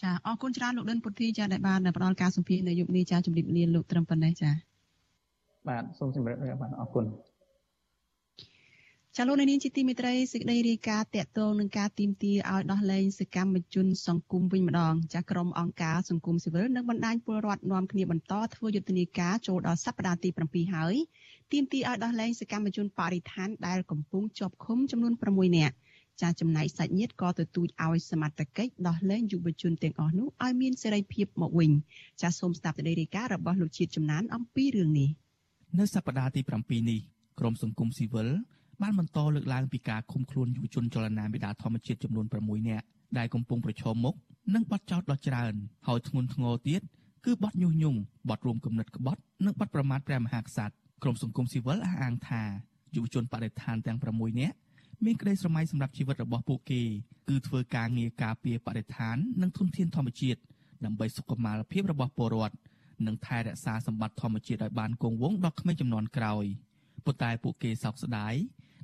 ចាអរគុណច្រើនលោកដិនពុទ្ធីចាដែលបានផ្ដល់ការសម្ភាសន៍នៅយុគនេះចាជំរាបលាលោកត្រឹមប៉ុណ្ណេះចាបាទសូមជម្រាបលាបាទអរគុណចាលោកនាងជាទីមេត្រីសេចក្តីរាយការណ៍តាក់ទងនឹងការទីមទាឲ្យដោះលែងសកម្មជនសង្គមវិញម្ដងចាក្រុមអង្គការសង្គមស៊ីវិលនិងបណ្ដាញពលរដ្ឋនាំគ្នាបន្តធ្វើយុទ្ធនាការចូលដល់សប្តាហ៍ទី7ហើយ ទីមទាឲ្យដោះលែងសកម្មជនបរិស្ថានដែលកំពុងជាប់ឃុំចំនួន6នាក់ចាចំណែកសាច់ញាតិក៏ទទូចឲ្យសមត្ថកិច្ចដោះលែងយុវជនទាំងអស់នោះឲ្យមានសេរីភាពមកវិញចាសូមស្ដាប់សេចក្តីរាយការណ៍របស់លោកជាតិចំណានអំពីរឿងនេះនៅសប្តាហ៍ទី7នេះក្រមសង្គមស៊ីវិលបានបន្តលើកឡើងពីការឃុំខ្លួនយុវជនចលនាមេដាធម្មជាតិចំនួន6នាក់ដែលកំពុងប្រឈមមុខនឹងបទចោទដ៏ច្រើនហើយធ្ងន់ធ្ងរទៀតគឺបទញុះញង់បទរួមគំនិតក្បត់និងបទប្រមាថព្រះមហាក្សត្រ ក្រមសង្គមស៊ីវិលអះអាងថាយុវជនបដិឋានទាំង6នាក់មានក្តីស្រមៃសម្រាប់ជីវិតរបស់ពួកគេគឺធ្វើការងារការពារបរិស្ថាន និងធនធានធម្មជាតិដើម្បីសុខុមាលភាពរបស់ពលរដ្ឋនិងថែរក្សាសម្បត្តិធម្មជាតិឲ្យបានគង់វង្សដល់ក្មេងចំនួនក្រោយប៉ុន្តែពួកគេសោកស្ដាយ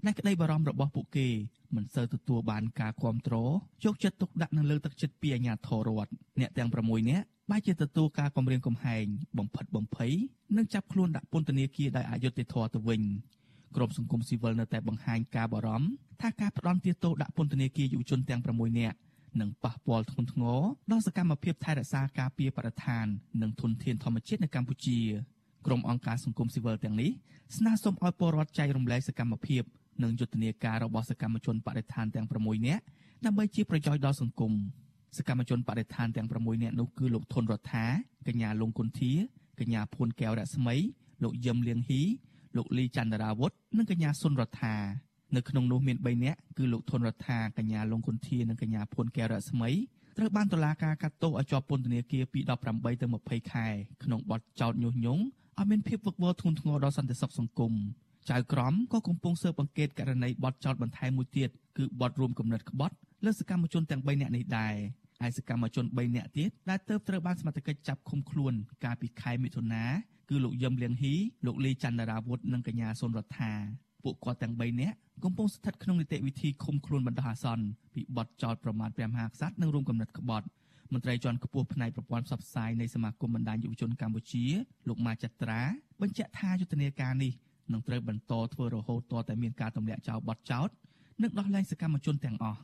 ដែលក្តីបារម្ភរបស់ពួកគេមិនសូវទទួលបានការគ្រប់គ្រងយកចិត្តទុកដាក់និងលើកទឹកចិត្តពីអាជ្ញាធររដ្ឋអ្នកទាំង6នាក់ បែរជាទទួលការគំរាមកំហែងបំផិតបំភ័យនិងចាប់ខ្លួនដាក់ពន្ធនាគារដោយអយុត្តិធម៌ទៅវិញក្រុមសង្គមស៊ីវិលនៅតែបង្ហាញការបារម្ភថាការផ្ដន់ទោសដាក់ពន្ធនាគារយុវជនទាំង6នាក់នឹងប៉ះពាល់ធ្ងន់ធ្ងរដល់សកម្មភាពថែរក្សាការពារបរិស្ថាន និងធនធានធម្មជាតិនៅកម្ពុជាក្រុមអង្គការសង្គមស៊ីវិលទាំងនេះស្នើសុំឲ្យពលរដ្ឋចែករំលែកសកម្មភាពនិងយុទ្ធនាការរបស់សកម្មជនបរិស្ថានទាំង6នាក់ដើម្បីជាប្រយោជន៍ដល់សង្គម សកម្មជនបរិស្ថានទាំង6នាក់នោះគឺលោកធុនរដ្ឋាកញ្ញាលងគុន្ធាកញ្ញាភួនកែវរស្មីលោកយឹមលៀងហ៊ីលោកលីចន្ទរាវុធនិងកញ្ញាសុនរដ្ឋានៅក្នុងនោះមាន3នាក់គឺលោកធុនរដ្ឋាកញ្ញាលងគុន្ធានិងកញ្ញាភួនកែវរស្មីត្រូវបានតុលាការកាត់ទោសឲ្យជាប់ពន្ធនាគារពី18ទៅ20ខែក្នុងបទចោទញុះញង់ឲ្យមានភាពវឹកវរធ្ងន់ធ្ងរដល់សន្តិសុខសង្គមចៅក្រមក៏កំពុងស៊ើបអង្កេតករណីបទចោទបន្ថែមមួយទៀតគឺបទរួមគំនិតក្បត់ លើសកម្មជនទាំង3នាក់នេះដែរហើយសកម្មជន3នាក់ទៀតដែលទើបត្រូវបានសមត្ថកិច្ចចាប់ឃុំខ្លួន កាលពីខែមិថុនាគឺលោកយឹមលៀងហ៊ីលោកលីចន្ទរាវុធនិងកញ្ញាសុនរដ្ឋាពួកគាត់ទាំង3នាក់កំពុងស្ថិតក្នុងនីតិវិធីឃុំខ្លួនបណ្ដោះអាសន្នពីបទចោទប្រមាថព្រះមហាក្សត្រនិងរួមគំនិតក្បត់មន្ត្រីជាន់ខ្ពស់ផ្នែកប្រព័ន្ធផ្សព្វផ្សាយនៃសមាគមបណ្ដាញយុវជនកម្ពុជាលោកម៉ាចត្រាបញ្ជាក់ថាយុទ្ធនាការនេះនឹងត្រូវបន្តធ្វើរហូតទាល់តែមានការទម្លាក់ចោលបទចោទនិងដោះលែងសកម្មជនទាំងអស់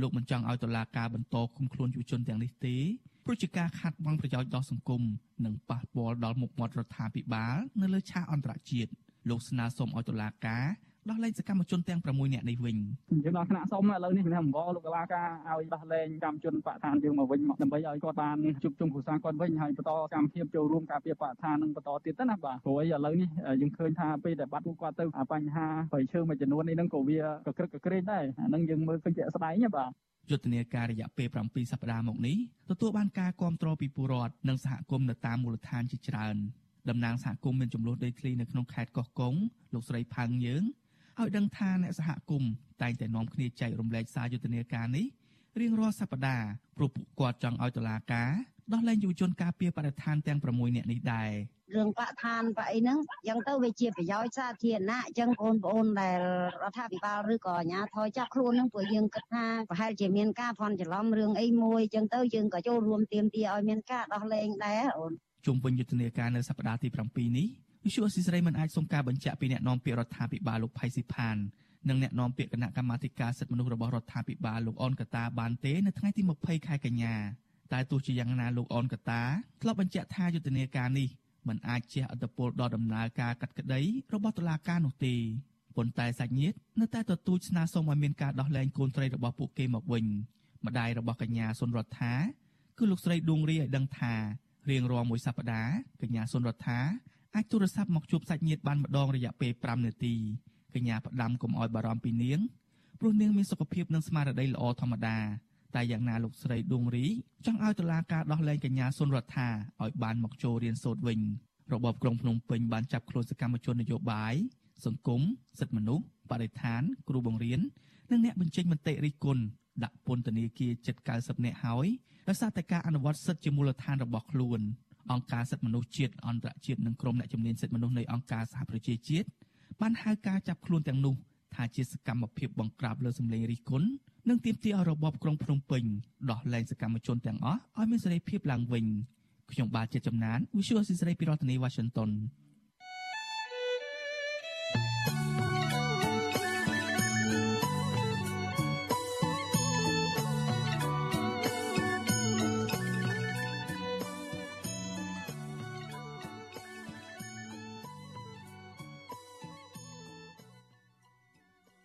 លោកមិនចង់ឲ្យតុលាការបន្តឃុំខ្លួនយុវជនទាំងនេះទេព្រោះជាការខាត់បងប្រយោជន៍ដល់សង្គមនិងប៉ះពាល់ដល់មុខមាត់រដ្ឋាភិបាលនៅលើឆាកអន្តរជាតិលោកស្នើសុំឲ្យតុលាការ ដោះលែងសកម្មជនទាំង6នាក់នេះវិញយើងដល់ថ្នាក់សុំឥឡូវនេះខ្ញុំអង្វរលោកកលាការឲ្យដោះលែងកម្មជនបកឋានយើងមកវិញមកដើម្បីឲ្យគាត់បានជួបជុំគ្រួសារគាត់វិញហើយបន្តកម្មភាពចូលរួមការពារបកឋាននឹងបន្តទៀតទៅណាបាទព្រោះឥឡូវនេះយើងឃើញថាពេលដែលបាត់ពួកគាត់ទៅបញ្ហាប្រឈើមួយចំនួននេះនឹងក៏វាកក្រឹកកក្រែងដែរអានឹងយើងមើលឃើញជាក់ស្ដែងបាទយុទ្ធនាការរយៈពេល7សប្តាហ៍មកនេះទទួលបានការគាំទ្រពីពលរដ្ឋនិងសហគមន៍នៅតាមមូលដ្ឋានជាច្រើនតំណាងសហគមន៍មានចំនួនដីធ្លីនៅក្នុងខេត្តកោះកុងលោកស្រីផាងយើង ឲ្យដឹងថាអ្នកសហគមន៍តែងតែនាំគ្នាចែករំលែកសារយុទ្ធនាការនេះរៀងរាល់សប្តាហ៍ព្រោះពួកគាត់ចង់ឲ្យតុលាការដោះលែងយុវជនការពារបរិស្ថានទាំង6នាក់នេះដែររឿងបរិស្ថានបអីហ្នឹងអញ្ចឹងទៅវាជាប្រយោជន៍សាធារណៈអញ្ចឹងបងប្អូនដែលរដ្ឋាភិបាលឬក៏អាជ្ញាធរចាប់ខ្លួនហ្នឹងព្រោះយើងគិតថាប្រហែលជាមានការភ័ន្តច្រឡំរឿងអីមួយអញ្ចឹងទៅយើងក៏ចូលរួមទាមទារឲ្យមានការដោះលែងដែរអូនជុំវិញយុទ្ធនាការនៅសប្តាហ៍ទី7នេះ វិសុអស៊ីសេរីមិនអាចសុំការបញ្ជាក់ពីអ្នកនាំពាក្យរដ្ឋាភិបាលលោកផៃស៊ីផាននិងអ្នកនាំពាក្យគណៈកម្មាធិការសិទ្ធិមនុស្សរបស់រដ្ឋាភិបាលលោកអនកតាបានទេនៅថ្ងៃទី20ខែកញ្ញាតែទោះជាយ៉ាងណាលោកអនកតាធ្លាប់បញ្ជាក់ថាយុទ្ធនាការនេះមិនអាចជះឥទ្ធិពលដល់ដំណើរការកាត់ក្តីរបស់តុលាការនោះទេប៉ុន្តែសាច់ញាតិនៅតែទទូចស្នើសុំឲ្យមានការដោះលែងកូនត្រីរបស់ពួកគេមកវិញម្ដាយរបស់កញ្ញាសុនរដ្ឋាគឺលោកស្រីដួងរីឲ្យដឹងថារៀងរាល់មួយសប្តាហ៍កញ្ញាសុនរដ្ឋា អាចទូរស័ព្ទមកជួបសាច់ញាតិបានម្ដងរយៈពេល5នាទីកញ្ញាផ្ដាំកុំឲ្យបារម្ភពីនាងព្រោះនាងមានសុខភាពនិងស្មារតីល្អធម្មតាតែយ៉ាងណាលោកស្រីដួងរីចង់ឲ្យតុលាការដោះលែងកញ្ញាសុនរដ្ឋាឲ្យបានមកចូលរៀនសូត្រវិញរបបក្រុងភ្នំពេញបានចាប់ខ្លួនសកម្មជននយោបាយសង្គមសិទ្ធិមនុស្សបរិស្ថាន គ្រូបង្រៀននិងអ្នកបញ្ចេញមតិរិះគន់ដាក់ពន្ធនាគារជិត90នាក់ហើយដោយសារតែការអនុវត្តសិទ្ធិជាមូលដ្ឋានរបស់ខ្លួន អង្គការសិទ្ធិមនុស្សជាតិអន្តរជាតិនិងក្រុមអ្នកជំនាញសិទ្ធិមនុស្សនៃអង្គការសហប្រជាជាតិបានហៅការចាប់ខ្លួនទាំងនោះថាជាសកម្មភាពបង្ក្រាបលើសម្លេងរិះគន់និងទាមទារឲ្យរបបក្រុងភ្នំពេញដោះលែងសកម្មជនទាំងអស់ឲ្យមានសេរីភាពឡើងវិញខ្ញុំបាទជាចំណាន Visual ស៊ីសេរីពីរដ្ឋធានី Washington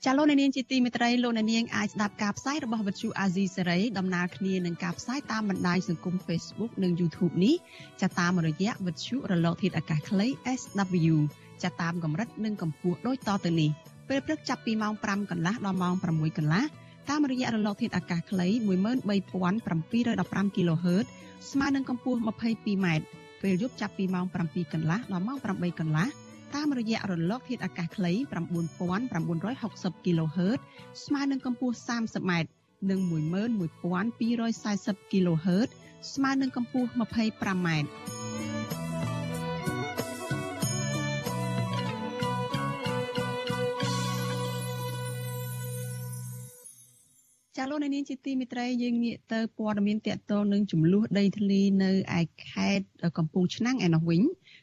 ចាលោកនាងជាទីមេត្រីលោកនាងអាចស្ដាប់ការផ្សាយរបស់វិទ្យុអាស៊ីសេរីដំណើរគ្នានឹងការផ្សាយតាមបណ្ដាញសង្គម Facebook និង YouTube នេះចាតាមរយៈវិទ្យុរលកធាតុអាកាសខ្លី SW ចាតាមកម្រិតនិងកម្ពស់ដូចតទៅនេះពេលព្រឹកចាប់ពីម៉ោង5កន្លះដល់ម៉ោង6កន្លះតាមរយៈរលកធាតុអាកាសខ្លី13715 kHz ស្មើនឹងកម្ពស់ 22m ពេលយប់ចាប់ពីម៉ោង7កន្លះដល់ម៉ោង8កន្លះ តាមរយៈរលកធាតុអាកាសខ្លី9960 kHz ស្មើនឹងកម្ពស់ 30m និង11240 kHz ស្មើនឹងកម្ពស់ 25m ចាលោកនាងជាទីមិត្តរីយើងងាកទៅព័ត៌មានតកតងនឹងចំនួនដីធ្លីនៅឯខេត្តកំពង់ឆ្នាំងឯនោះវិញ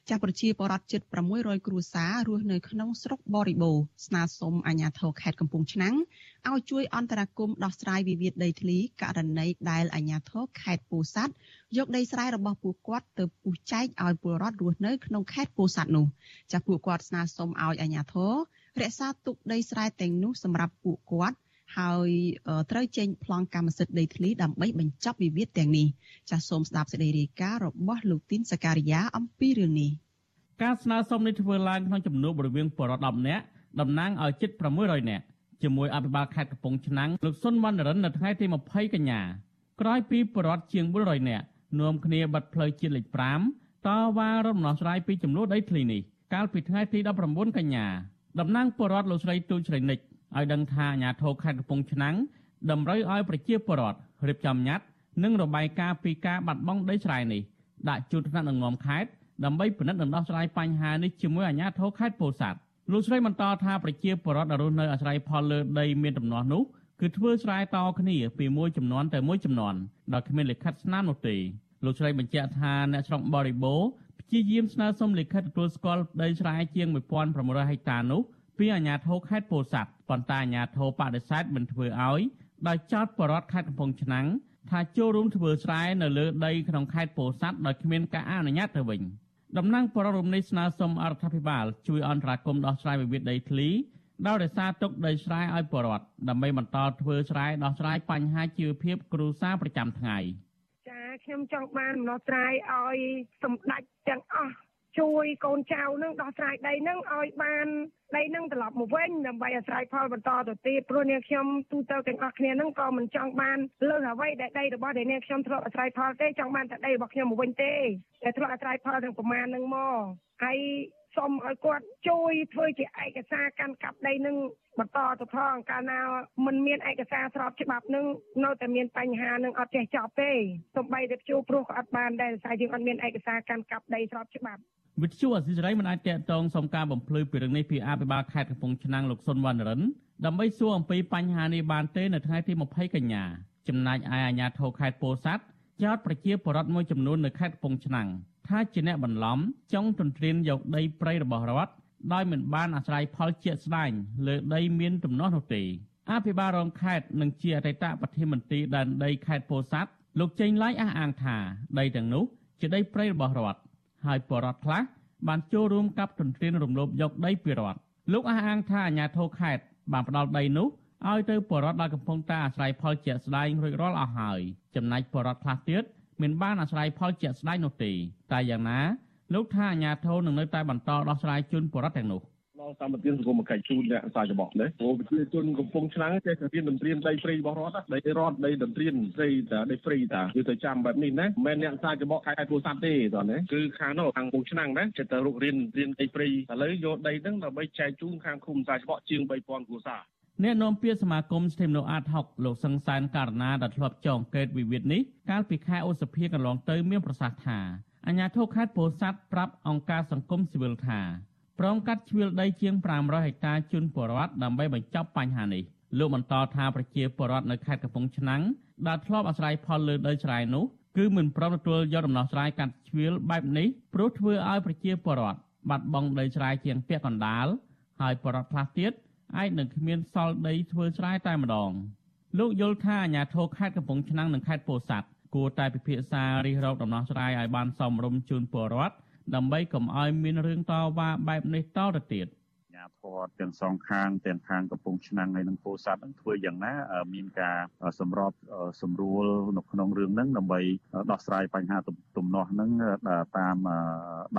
ចាស់ប្រជាពលរដ្ឋជិត600គ្រួសាររស់នៅក្នុងស្រុកបរិបូរស្នើសុំអាជ្ញាធរខេត្តកំពង់ឆ្នាំងឲ្យជួយអន្តរាគមន៍ដោះស្រាយវិវាទដីធ្លីករណីដែលអាជ្ញាធរខេត្តពោធិ៍សាត់យកដីស្រែរបស់ពួកគាត់ទៅពុះចែកឲ្យពលរដ្ឋរស់នៅក្នុងខេត្តពោធិ៍សាត់នោះចាស់ពួកគាត់ស្នើសុំឲ្យអាជ្ញាធររក្សាទុកដីស្រែទាំងនោះសម្រាប់ពួកគាត់ ហើយត្រូវចេញប្លង់កម្មសិទ្ធិដីធ្លីដើម្បីបញ្ចប់វិវាទទាំងនេះចាសសូមស្ដាប់សេចក្តីរាយការណ៍របស់លោកទីនសការីយ៉ាអំពីរឿងនេះការស្នើសុំនេះធ្វើឡើងក្នុងចំនួនបរិវេណបរិវត្ត10នាក់តំណាងឲ្យជិត600នាក់ជាមួយអភិបាលខេត្តកំពង់ឆ្នាំងលោកសុនវណ្ណរិននៅថ្ងៃទី20កញ្ញាក្រោយពីបរិវត្តជាង400នាក់នាំគ្នាបិទផ្លូវជាតិលេខ5តវ៉ារំដោះស្រាយពីចំនួនដីធ្លីនេះកាលពីថ្ងៃទី19កញ្ញាតំណាងបរិវត្តលោកស្រីទូចស្រីនិច ឲ្យដឹងថាអាជ្ញាធរខេត្តកំពង់ឆ្នាំងតម្រូវឲ្យប្រជាពលរដ្ឋរៀបចំញត្តិនិងរបាយការណ៍ពីការបាត់បង់ដីស្រែនេះដាក់ជូនថ្នាក់ដឹកនាំខេត្តដើម្បីពិនិត្យនិងដោះស្រាយបញ្ហានេះជាមួយអាជ្ញាធរខេត្តពោធិ៍សាត់លោកស្រីបន្តថាប្រជាពលរដ្ឋដែលរស់នៅអាស្រ័យផលលើដីមានដំណោះនោះគឺធ្វើស្រែតគ្នាពីមួយចំនួនទៅមួយចំនួនដោយគ្មានលិខិតស្នាមនោះទេលោកស្រីបញ្ជាក់ថាអ្នកស្រុកបរិបូរព្យាយាមស្នើសុំលិខិតទទួលស្គាល់ដីស្រែជាង1600ហិកតានោះ ពីអាជ្ញាធរខេត្តពោធិ៍សាត់ប៉ុន្តែអាជ្ញាធរបដិសេធមិនធ្វើឲ្យដោយចោទបរដ្ឋខេត្តកំពង់ឆ្នាំងថាចូលរួមធ្វើស្រែនៅលើដីក្នុងខេត្តពោធិ៍សាត់ដោយគ្មានការអនុញ្ញាតទៅវិញតំណាងបរិរមនេះស្នើសុំអរដ្ឋាភិបាលជួយអន្តរាគមន៍ដោះស្រាយវិវាទដីធ្លីដោយរក្សាទុកដីស្រែឲ្យបរដ្ឋដើម្បីបន្តធ្វើស្រែដោះស្រាយបញ្ហាជីវភាពគ្រួសារប្រចាំថ្ងៃចាខ្ញុំចង់បានដំណោះស្រាយឲ្យសម្ដេចទាំងអ ស់ជួជួយកូនចៅនឹងដោះស្រាយដីនឹងឲ្យបានដីនឹងត្រឡប់មកវិញដើម្បីអាស្រ័យផលបន្តទៅទៀតព្រោះនាងខ្ញុំទូទៅទាំងអស់គ្នានឹងក៏មិនចង់បានលើសអ្វីដែលដីរបស់ដែលនាងខ្ញុំធ្លាប់អាស្រ័យផលទេចង់បានតែដីរបស់ខ្ញុំមកវិញទេតែធ្លាប់អាស្រ័យផលទាំងប្រមាណនឹងមកហើយសូមឲ្យគាត់ជួយធ្វើជាឯកសារកាន់កាប់ដីនឹងបន្តទៅផងកាលណាមិនមានឯកសារស្របច្បាប់នឹងនៅតែមានបញ្ហានឹងអត់ចេះចប់ទេសូម្បីតែជួព្រោះក៏អត់បានដែរតែយើងអត់មានឯកសារកាន់កាប់ដីស្របច្បាប់ វិទ្យុអសិរ័យមិនអាចតកតងសុំការបំភ្លឺពីរឿងនេះពីអភិបាលខេត្តកំពង់ឆ្នាំងលោកសុនវណ្ណរិនដើម្បីសួរអំពីបញ្ហានេះបានទេនៅថ្ងៃទី20កញ្ញាចំណែកឯអាជ្ញាធរខេត្តពោធិ៍សាត់ចោទប្រជាពលរដ្ឋមួយចំនួននៅខេត្តកំពង់ឆ្នាំងថាជាអ្នកបន្លំចង់ទន្ទ្រានយកដីព្រៃរបស់រដ្ឋដោយមិនបានអាស្រ័យផលជាក់ស្ដែងលើដីមានទំនាស់នោះទេអភិបាលរងខេត្តនិងជាអតីតប្រធានមន្ត្រីដែនដីខេត្តពោធិ៍សាត់លោកចេញឡាយអះអាងថាដីទាំងនោះជាដីព្រៃរបស់រដ្ឋ ហើយបរដ្ឋខ្លះបានចូលរួមកັບទន្ទ្រានរំលោភយកដីពីរដ្ឋលោកអះអាងថាអាជ្ញាធរខេត្តបានផ្ដាល់ដីនោះឲ្យទៅបរដ្ឋដែលកំពុងតែអាស្រ័យផលជាក់ស្ដែងរួចរាល់អស់ហើយចំណែកបរដ្ឋខ្លះទៀតមិនបានអាស្រ័យផលជាក់ស្ដែងនោះទេតែយ៉ាងណាលោកថាអាញាធរនឹងនៅតែបន្តដោះស្រាយជូនបរិវត្តទាំងនោះដល់ សម្បត្តិសង្គមកិច្ចជូនអ្នកសាយរបស់នេះព្រោះប្រជាជនកំពុងឆ្នាំងចេះតែរៀនដំរៀនដីព្រៃរបស់រដ្ឋដីរដ្ឋដីដំរៀនព្រៃតាដីព្រៃតាគឺទៅចាំបែបនេះណាមិនមែនអ្នកសាយរបស់ខេត្តពោធិ៍សាត់ទេតោះណាគឺខាងនោះខាងកំពុងឆ្នាំងណាចេះតែរុករៀនរៀនដីព្រៃឥឡូវយកដីហ្នឹងដើម្បីចែកជូនខាងឃុំសាយរបស់ជាង3000គ្រួសារអ្នកនាំពាក្យសមាគមស្ថិមនៅអាតហុកលោកសង្សានករណាដែលធ្លាប់ចងកេតវិវាទនេះកាលពីខែឧសភាកន្លងទៅមានប្រសាសន៍ថាអាញាធរខេត្តពោធិ៍សាត់ប្រាប់អង្គការសង្គមស៊ីវិលថា ព្រមកាត់ជ្រឿលដីជាង500ហិកតាជូនពលរដ្ឋដើម្បីបញ្ចប់បញ្ហានេះលោកបន្តថាប្រជាពលរដ្ឋនៅខេត្តកំពង់ឆ្នាំងដែលធ្លាប់អាស្រ័យផលលើដីស្រែនោះគឺមិនព្រមទទួលយកដំណោះស្រាយកាត់ជ្រឿលបែបនេះព្រោះធ្វើឲ្យប្រជាពលរដ្ឋបាត់បង់ដីស្រែជាងពាក់កណ្ដាលហើយពលរដ្ឋខ្លះទៀតអាចនឹងគ្មានសល់ដីធ្វើស្រែតែម្ដងលោកយល់ថាអាញាធរខេត្តកំពង់ឆ្នាំងនិងខេត្តពោធិ៍សាត់គួរតែពិភាក្សារិះរោបដំណោះស្រាយឲ្យបានសមរម្យជូនពលរដ្ឋ ដើម្បីកុំឲ្យមានរឿងតវ៉ាបែបនេះតទៅទៀត។ ញាធរទាំងសងខាងទាំងខាងកំពង់ឆ្នាំងហើយនិងពោធិ៍សាត់នឹងធ្វើយ៉ាងណាមានការសម្របសម្រួលនៅក្នុងរឿងហ្នឹងដើម្បីដោះស្រាយបញ្ហាទំនាស់ហ្នឹងតាម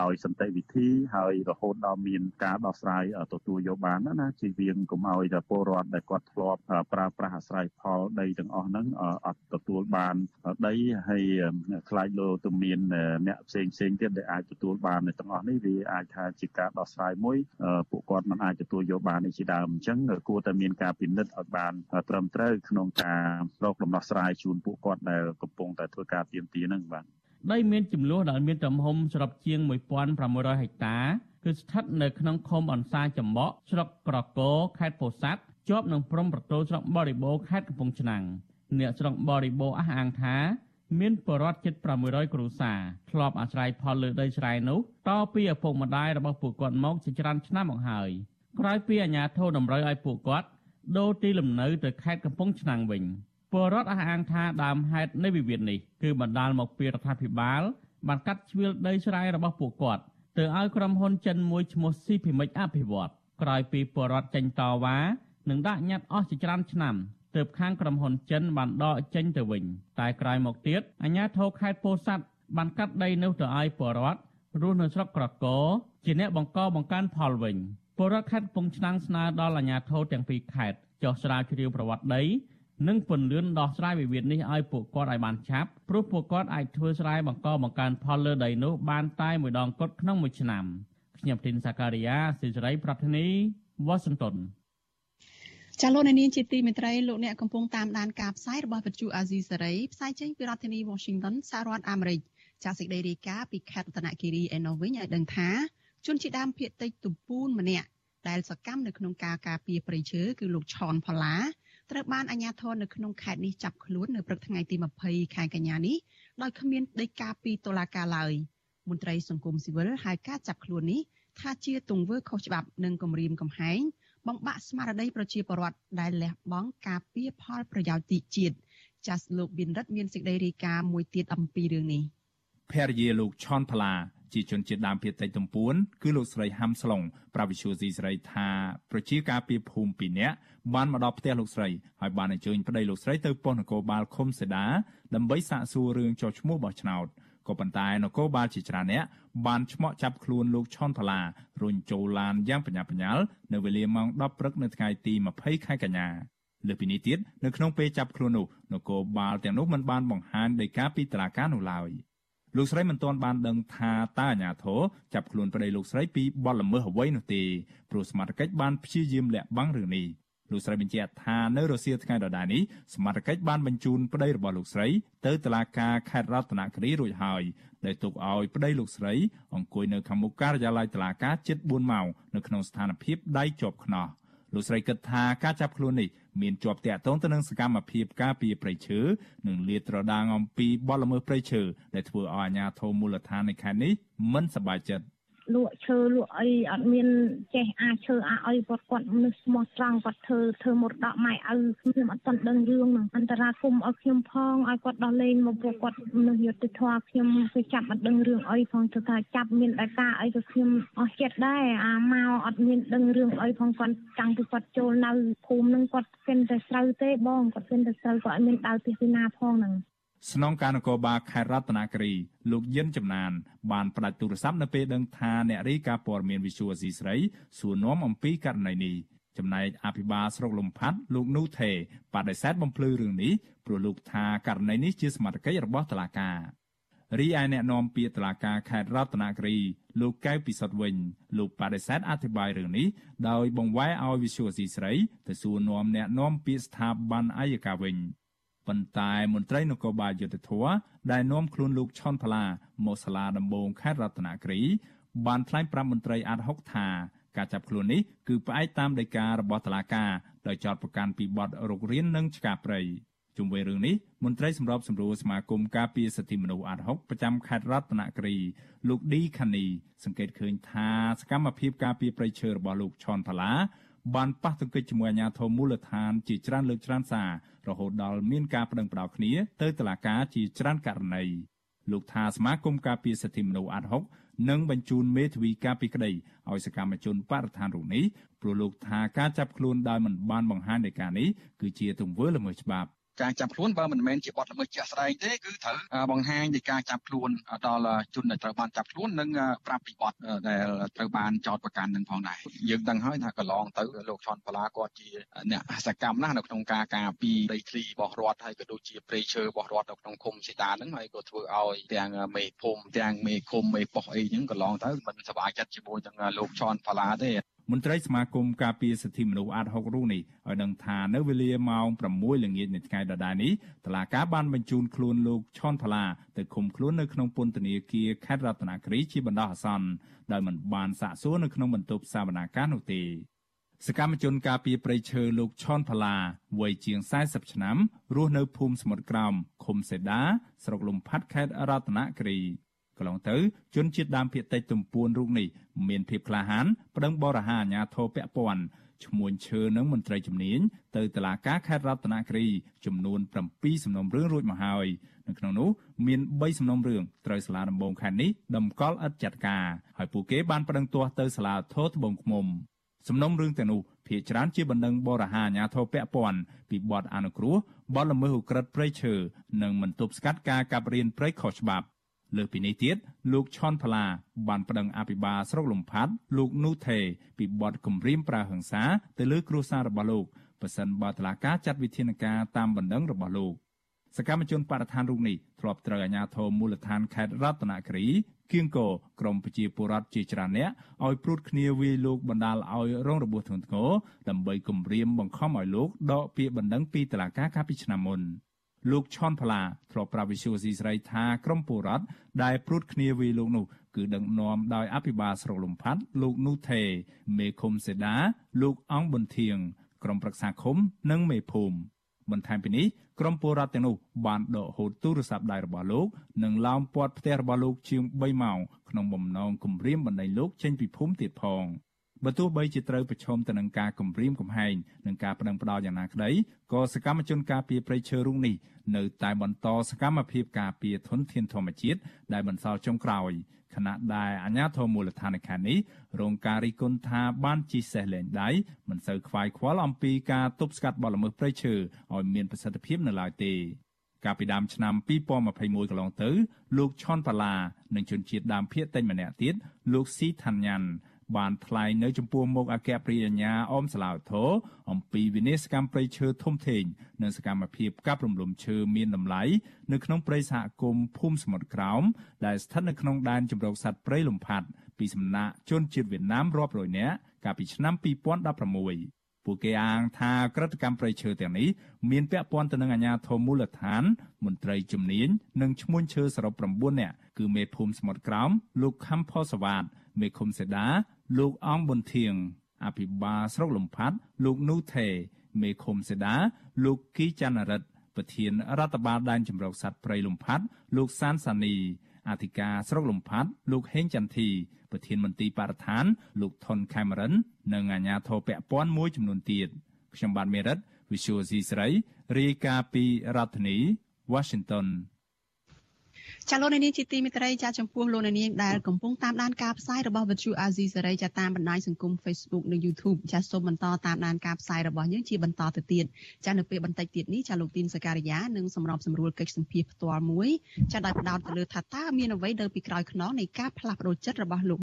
ដោយសន្តិវិធីហើយរហូតដល់មានការដោះស្រាយទទួលយកបានណាជាវាងកុំឲ្យតែពលរដ្ឋដែលគាត់ធ្លាប់ប្រើប្រាស់អាស្រ័យផលដីទាំងអស់ហ្នឹងអត់ទទួលបានដីហើយខ្លាចលោទៅមានអ្នកផ្សេងផ្សេងទៀតដែលអាចទទួលបានទាំងអស់នេះវាអាចថាជាការដោះស្រាយមួយពួកគាត់មិនអាចទទួលយកបាននេះជាដើមអញ្ចឹងគួរតែមានការពិនិត្យឲ្យបានត្រឹមត្រូវក្នុងការរកដំណោះស្រាយជូនពួកគាត់ដែលកំពុងតែធ្វើការទៀមទាហ្នឹងបាទដីមានចំនួនដែលមានទំហំសរុបជាង1600ហិកតាគឺស្ថិតនៅក្នុងឃុំអន្សាចំបក់ស្រុកក្រកោខេត្តពោធិ៍សាត់ជាប់នឹងព្រំប្រទល់ស្រុកបរិបូរខេត្តកំពង់ឆ្នាំងអ្នកស្រុកបរិបូរអះអាងថាមានបរិវត្តជិត600គ្រួសារធ្លាប់អាស្រ័យផលលើដីស្រែនោះតពីឪពុកម្ដាយរបស់ពួកគាត់មកជាច្រើនឆ្នាំមកហើយ ក្រោយពីអាជ្ញាធរតម្រូវឲ្យពួកគាត់ដូរទីលំនៅទៅខេត្តកំពង់ឆ្នាំងវិញពលរដ្ឋអះអាងថាដើមហេតុនៃវិវាទនេះគឺបណ្ដាលមកពីរដ្ឋាភិបាលបានកាត់ជ្រឿលដីស្រែរបស់ពួកគាត់ទៅឲ្យក្រុមហ៊ុនចិនមួយឈ្មោះស៊ីភីមិចអភិវឌ្ឍក្រោយពីពលរដ្ឋចេញតវ៉ានិងដាក់ញត្តិអស់ជាច្រើនឆ្នាំទើបខាងក្រុមហ៊ុនចិនបានដកចេញទៅវិញ តែក្រោយមកទៀតអាជ្ញាធរខេត្តពោធិ៍សាត់បានកាត់ដីនោះទៅឲ្យពលរដ្ឋរស់នៅស្រុកក្រកោជាអ្នកបង្កបង្កើនផលវិញ ពលរដ្ឋខេត្តកំពង់ឆ្នាំងស្នើដល់អាជ្ញាធរទាំងពីរខេត្តចុះស្រាវជ្រាវប្រវត្តិដីនិងពន្លឿនដោះស្រាយវិវាទនេះឲ្យពួកគាត់ឲ្យបានឆាប់ព្រោះពួកគាត់អាចធ្វើស្រែបង្កបង្កើនផលលើដីនោះបានតែមួយដងគត់ក្នុងមួយឆ្នាំខ្ញុំទីនសាការីយ៉ាសិរីប្រធានីវ៉ាស៊ីនតោនចាលោកនាងជាទីមេត្រីលោកអ្នកកំពុងតាមដានការផ្សាយរបស់វិទ្យុអាស៊ីសេរីផ្សាយចេញពីរដ្ឋធានី Washington សហរដ្ឋអាមេរិកចាសសេចក្តីរាយការណ៍ពីខេត្តរតនគិរីឯណោះវិញឲ្យដឹងថា ជនជាដើមភៀតតិចទំពូនម្នាក់ដែលសកម្មនៅក្នុងការការពារព្រៃឈើគឺលោកឆនផល្លាត្រូវបានអាជ្ញាធរនៅក្នុងខេត្តនេះចាប់ខ្លួននៅព្រឹកថ្ងៃទី20ខែកញ្ញានេះដោយគ្មានដីកាពីតុលាការឡើយមន្ត្រីសង្គមស៊ីវិលហៅការចាប់ខ្លួននេះថាជាទង្វើខុសច្បាប់និងគំរាមកំហែងបំបាក់ស្មារតីប្រជាពលរដ្ឋដែលលះបង់ការពារផលប្រយោជន៍ទីជាតិចាស់លោកប៊ិនរិទ្ធមានសេចក្តីរាយការណ៍មួយទៀតអំពីរឿងនេះភរិយាលោកឆនផល្លា ជាជនជាតិដើមភាគតិចទំពួនគឺលោកស្រីហាំស្លុងប្រាវិសុយស៊ីស្រីថាប្រជាការពីភូមិពីរនាក់បានមកដល់ផ្ទះលោកស្រីហើយបានអញ្ជើញប្តីលោកស្រីទៅប៉ុស្តិ៍នគរបាលឃុំសេដាដើម្បីសាកសួររឿងចោះឈ្មោះបោះឆ្នោតក៏ប៉ុន្តែនគរបាលជាច្រើនអ្នកបានឆ្មក់ចាប់ខ្លួនលោកឆនផល្លារុញចូលឡានយ៉ាងបញ្ញាបញ្ញាល់នៅវេលាម៉ោង10ព្រឹកនៅថ្ងៃទី20ខែកញ្ញាលើពីនេះទៀតនៅក្នុងពេលចាប់ខ្លួននោះនគរបាលទាំងនោះមិនបានបង្ហាញដីកាពីតុលាការនោះឡើយ លោកស្រីមិនទាន់បានដឹងថាតើអាជ្ញាធរចាប់ខ្លួនប្តីលោកស្រីពីបទល្មើសអ្វីនោះទេព្រោះសមត្ថកិច្ចបានព្យាយាមលាក់បាំងរឿងនេះលោកស្រីបញ្ជាក់ថានៅរសៀលថ្ងៃដដែលនេះសមត្ថកិច្ចបានបញ្ជូនប្តីរបស់លោកស្រីទៅតុលាការខេត្តរតនគិរីរួចហើយដែលទុកឲ្យប្តីលោកស្រីអង្គុយនៅខាងមុខការិយាល័យតុលាការជិត4ម៉ោងនៅក្នុងស្ថានភាពដៃជាប់ខ្នោះ លោកស្រីគិតថាការចាប់ខ្លួននេះមានជាប់តាក់ទងទៅនឹងសកម្មភាពការពារព្រៃឈើនិងលាតត្រដាងអំពីបទល្មើសព្រៃឈើដែលធ្វើឲ្យអាជ្ញាធរមូលដ្ឋាននៃខេត្តនេះមិនសប្បាយចិត្ត លក់ឈើលក់អីអត់មានចេះអាចឈើអាចអីគាត់គាត់មនុស្សស្មោះត្រង់គាត់ធ្វើធ្វើមរតកម៉ែឪខ្ញុំអត់ទាន់ដឹងរឿងហ្នឹងអន្តរាគមឲ្យខ្ញុំផងឲ្យគាត់ដោះលែងមកពួកគាត់មនុស្សយុទ្ធធម៌ខ្ញុំគេចាប់អត់ដឹងរឿងអីផងទៅថាចាប់មានតែការអីក៏ខ្ញុំអស់ចិត្តដែរអាមកអត់មានដឹងរឿងអីផងគាត់តាំងពីគាត់ចូលនៅភូមិហ្នឹងគាត់គិនតែស្រូវទេបងគាត់គិនតែស្រូវគាត់អត់មានដើរទីពីណាផងហ្នឹង ស្នងការនគរបាលខេត្តរតនគិរីលោកយិនចំណាន បានផ្ដាច់ទូរស័ព្ទនៅពេលដឹងថាអ្នករាយការណ៍ព័ត៌មានវិសុវស៊ីស្រីសួរនាំអំពីករណីនេះចំណែកអភិបាលស្រុកលំផាត់លោកនូថេបដិសេធបំភ្លឺរឿងនេះព្រោះលោកថាករណីនេះជាសមត្ថកិច្ចរបស់តុលាការរីឯអ្នកនាំពាក្យតុលាការខេត្តរតនគិរីលោកកៅពិសុទ្ធវិញលោកបដិសេធអធិប្បាយរឿងនេះដោយបង្វែរឲ្យវិសុវស៊ីស្រីទៅសួរនាំអ្នកនាំពាក្យស្ថាប័នអัยការវិញ ប៉ុន្តែមន្ត្រីនគរបាលយុទ្ធភ័ពដែលនាំខ្លួនលោកឆនផល្លាមកសាលាដំបងខេត្តរតនគិរីបានថ្លែងប្រាប់មន្ត្រីអាត់ហុកថាការចាប់ខ្លួននេះគឺផ្អែកតាមដីការបស់តុលាការដោយចោទប្រកាន់ពីបទរុករាននិងឆ្កាព្រៃជុំវិញរឿងនេះមន្ត្រីសម្របសម្រួលសមាគមការពារសិទ្ធិមនុស្សអាត់ហុកប្រចាំខេត្តរតនគិរីលោកឌីខានីសង្កេតឃើញថាសកម្មភាពការពារព្រៃឈើរបស់លោកឆនផល្លា បានប៉ះទង្គិចជាមួយអាជ្ញាធរមូលដ្ឋានជាច្រើនលើកច្រើនសាររហូតដល់មានការប្តឹងផ្តល់គ្នាទៅតុលាការជាច្រើនករណីលោកថាសមាគមការពារសិទ្ធិមនុស្សអាត់ហុកនឹងបញ្ជូនមេធាវីការពីក្តីឲ្យសកម្មជនបរិស្ថានរូបនេះព្រោះលោកថាការចាប់ខ្លួនដោយមិនបានបង្ហាញនៃការនេះគឺជាទង្វើល្មើសច្បាប់ ការចាប់ខ្លួនបើមិនមែនជាបទល្មើសជាក់ស្ដែងទេគឺត្រូវបង្ហាញនៃការចាប់ខ្លួនដល់ជនដែលត្រូវបានចាប់ខ្លួននិងប្រាប់ពីបទដែលត្រូវបានចោទប្រកាន់នឹងផងដែរយើងដឹងហើយថាកន្លងទៅលោកឆនបលាគាត់ជាអ្នកសកម្មណាស់នៅក្នុងការការពីដីធ្លីរបស់រដ្ឋហើយក៏ដូចជាព្រៃឈើរបស់រដ្ឋនៅក្នុងឃុំសេតាហ្នឹងហើយក៏ធ្វើឲ្យទាំងមេភូមិទាំងមេឃុំមេប៉ុស្តិ៍អីហ្នឹងកន្លងទៅមិនសប្បាយចិត្តជាមួយនឹងលោកឆនបលាទេ មន្ត្រីសមាគមការពារសិទ្ធិមនុស្សអាត6រូបនេះឲ្យដឹងថានៅវេលាម៉ោង6ល្ងាចនៃថ្ងៃដដែលនេះតឡាការបានបញ្ជូនខ្លួនលោកឆនថាឡាទៅឃុំខ្លួននៅក្នុងពន្ធនាគារខេត្តរតនគិរីជាបណ្ដោះអាសន្នដោយមិនបានសាកសួរនៅក្នុងបន្ទប់សវនាការនោះទេសកម្មជនការពារព្រៃឈើលោកឆនផាឡាវ័យជាង40ឆ្នាំរស់នៅភូមិសមុទ្រក្រោមឃុំសេដាស្រុកលំផាត់ខេត្តរតនគិរី កន្លងទៅជនជាតិដើមភាគតិចទំពួនរូបនេះមានភាពក្លាហានប្តឹងបរិហាអាញាធរពពាន់ឈ្មោះឈើនឹងមន្ត្រីជំនាញទៅតុលាការខេត្តរតនគិរីចំនួន7សំណុំរឿងរួចមកហើយនៅក្នុងនោះមាន3សំណុំរឿងត្រូវសាលាដំបងខេត្តនេះតម្កល់ឥតចាត់ការហើយពួកគេបានប្តឹងទាស់ទៅសាលាធរត្បូងឃ្មុំសំណុំរឿងទាំងនោះភាគច្រើនជាបណ្ដឹងបរិហាអាញាធរពពាន់ពីបទអនុគ្រោះបទល្មើសឧក្រិដ្ឋព្រៃឈើនិងមិនទប់ស្កាត់ការកាប់រៀនព្រៃខុសច្បាប់ លើពីនេះទៀតលោកឆនផល្លាបានប្តឹងអភិបាលស្រុកលំផាត់លោកនូថេពីបទគំរាមប្រើហិង្សាទៅលើគ្រួសាររបស់លោកប៉ះសិនបើតឡាការចាត់វិធានការតាមបណ្ដឹងរបស់លោកសកម្មជនបរិស្ថានរូបនេះធ្លាប់ត្រូវអាជ្ញាធរមូលដ្ឋានខេត្តរតនគិរីគៀងកក្រមប្រជាពលរដ្ឋជាច្រើនអ្នកឲ្យព្រួតគ្នាវាយលោកបណ្ដាលឲ្យរងរបួសធ្ងន់ធ្ងរដើម្បីគំរាមបង្ខំឲ្យលោកដកពាក្យបណ្ដឹងពីតុលាការកាលពីឆ្នាំមុន។ លោកឆនផល្លាធ្លាប់ប្រាប់វិសុយស៊ីស្រីថាក្រមពលរដ្ឋដែលព្រួតគ្នាវាយលោកនោះគឺដឹកនាំដោយអភិបាលស្រុកលំផាត់លោកនូថេមេឃុំសេដា លោកអង្គប៊ុនធៀងក្រុមប្រឹក្សាឃុំនិងមេភូមិបន្ថែមពីនេះក្រុមពលរដ្ឋទាំងនោះបានដកហូតទូរស័ព្ទដៃរបស់លោកនិងឡោមព័ទ្ធផ្ទះរបស់លោកជាង3ម៉ោងក្នុងបំណងគំរាមបណ្ដេញលោកចេញពីភូមិទៀតផង។ បើទោះបីជាត្រូវប្រឈមទៅនឹងការគំរាមកំហែងនិងការប្តឹងផ្តល់យ៉ាងណាក្តីក៏សកម្មជនការពារព្រៃឈើរុងនេះនៅតែបន្តសកម្មភាពការពារធនធានធម្មជាតិដែលបន្សល់ចុងក្រោយខណៈដែលអាជ្ញាធរមូលដ្ឋានខេត្តនេះរងការរិះគន់ថាបានជិះសេះលែងដៃមិនសូវខ្វាយខ្វល់អំពីការទប់ស្កាត់បទល្មើសព្រៃឈើឲ្យមានប្រសិទ្ធភាពនៅឡើយទេកាលពីដើមឆ្នាំ2021កន្លងទៅ លោកឈុនប៉ាឡានិងជនជាតិដើមភាគតិចម្នាក់ទៀតលោកស៊ីថាន់ញ៉ាន់ បានថ្លែងនៅចំពោះមុខអគ្គប្រធានាអមសាឡាវធរអំពីវិនិស្សកម្មព្រៃឈើធំធេងនិងសកម្មភាពកាប់រំលំឈើមានតម្លៃនៅក្នុងព្រៃសហគមន៍ភូមិសមុទ្រក្រោមដែលស្ថិតនៅក្នុងដែនជម្រកសត្វព្រៃលំផាត់ពីសំណាក់ជនជាតិវៀតណាមរាប់រយនាក់កាលពីឆ្នាំ2016ពួកគេអាងថាក្រតិកម្មព្រៃឈើទាំងនេះមានពាក់ព័ន្ធទៅនឹងអាជ្ញាធរមូលដ្ឋាន មន្ត្រីជំនាញនិងឈ្មួញឈើសរុប9នាក់គឺមេភូមិសមុទ្រក្រោមលោកខំផសវ៉ាតមេឃុំសេដា លោកអង្គប៊ុនធៀងអភិបាលស្រុកលំផាត់លោកនូថេមេឃុំសេដា លោកគីចាន់រិទ្ធប្រធានរដ្ឋបាលដែនជម្រកសត្វព្រៃលំផាត់លោកសានសានីអធិការស្រុកលំផាត់លោកហេងចន្ទធីប្រធានមន្ទីរបរិស្ថាន លោកថនខេមរិន និងអាជ្ញាធរពាក់ព័ន្ធមួយចំនួនទៀតខ្ញុំបាទមេរិត Visual C ស្រីរាយការណ៍ពីរដ្ឋធានី Washington ចាលោកនាងជាទីមេត្រីចាចំពោះលោកនាងដែលកំពុងតាមដានការផ្សាយរបស់វិទ្យុអាស៊ីសេរីចាតាមបណ្ដាញសង្គម Facebook និង YouTube ចាសូមបន្តតាមដានការផ្សាយរបស់យើងជាបន្តទៅទៀតចានៅពេលបន្តិចទៀតនេះចាលោកទីនសការីយ៉ានឹងសម្របសម្រួលកិច្ចសម្ភារផ្ទាល់មួយចាដោយផ្ដោតទៅលើថាតើមានអ្វីនៅពីក្រោយខ្នងនៃការផ្លាស់ប្ដូរចិត្តរបស់លោក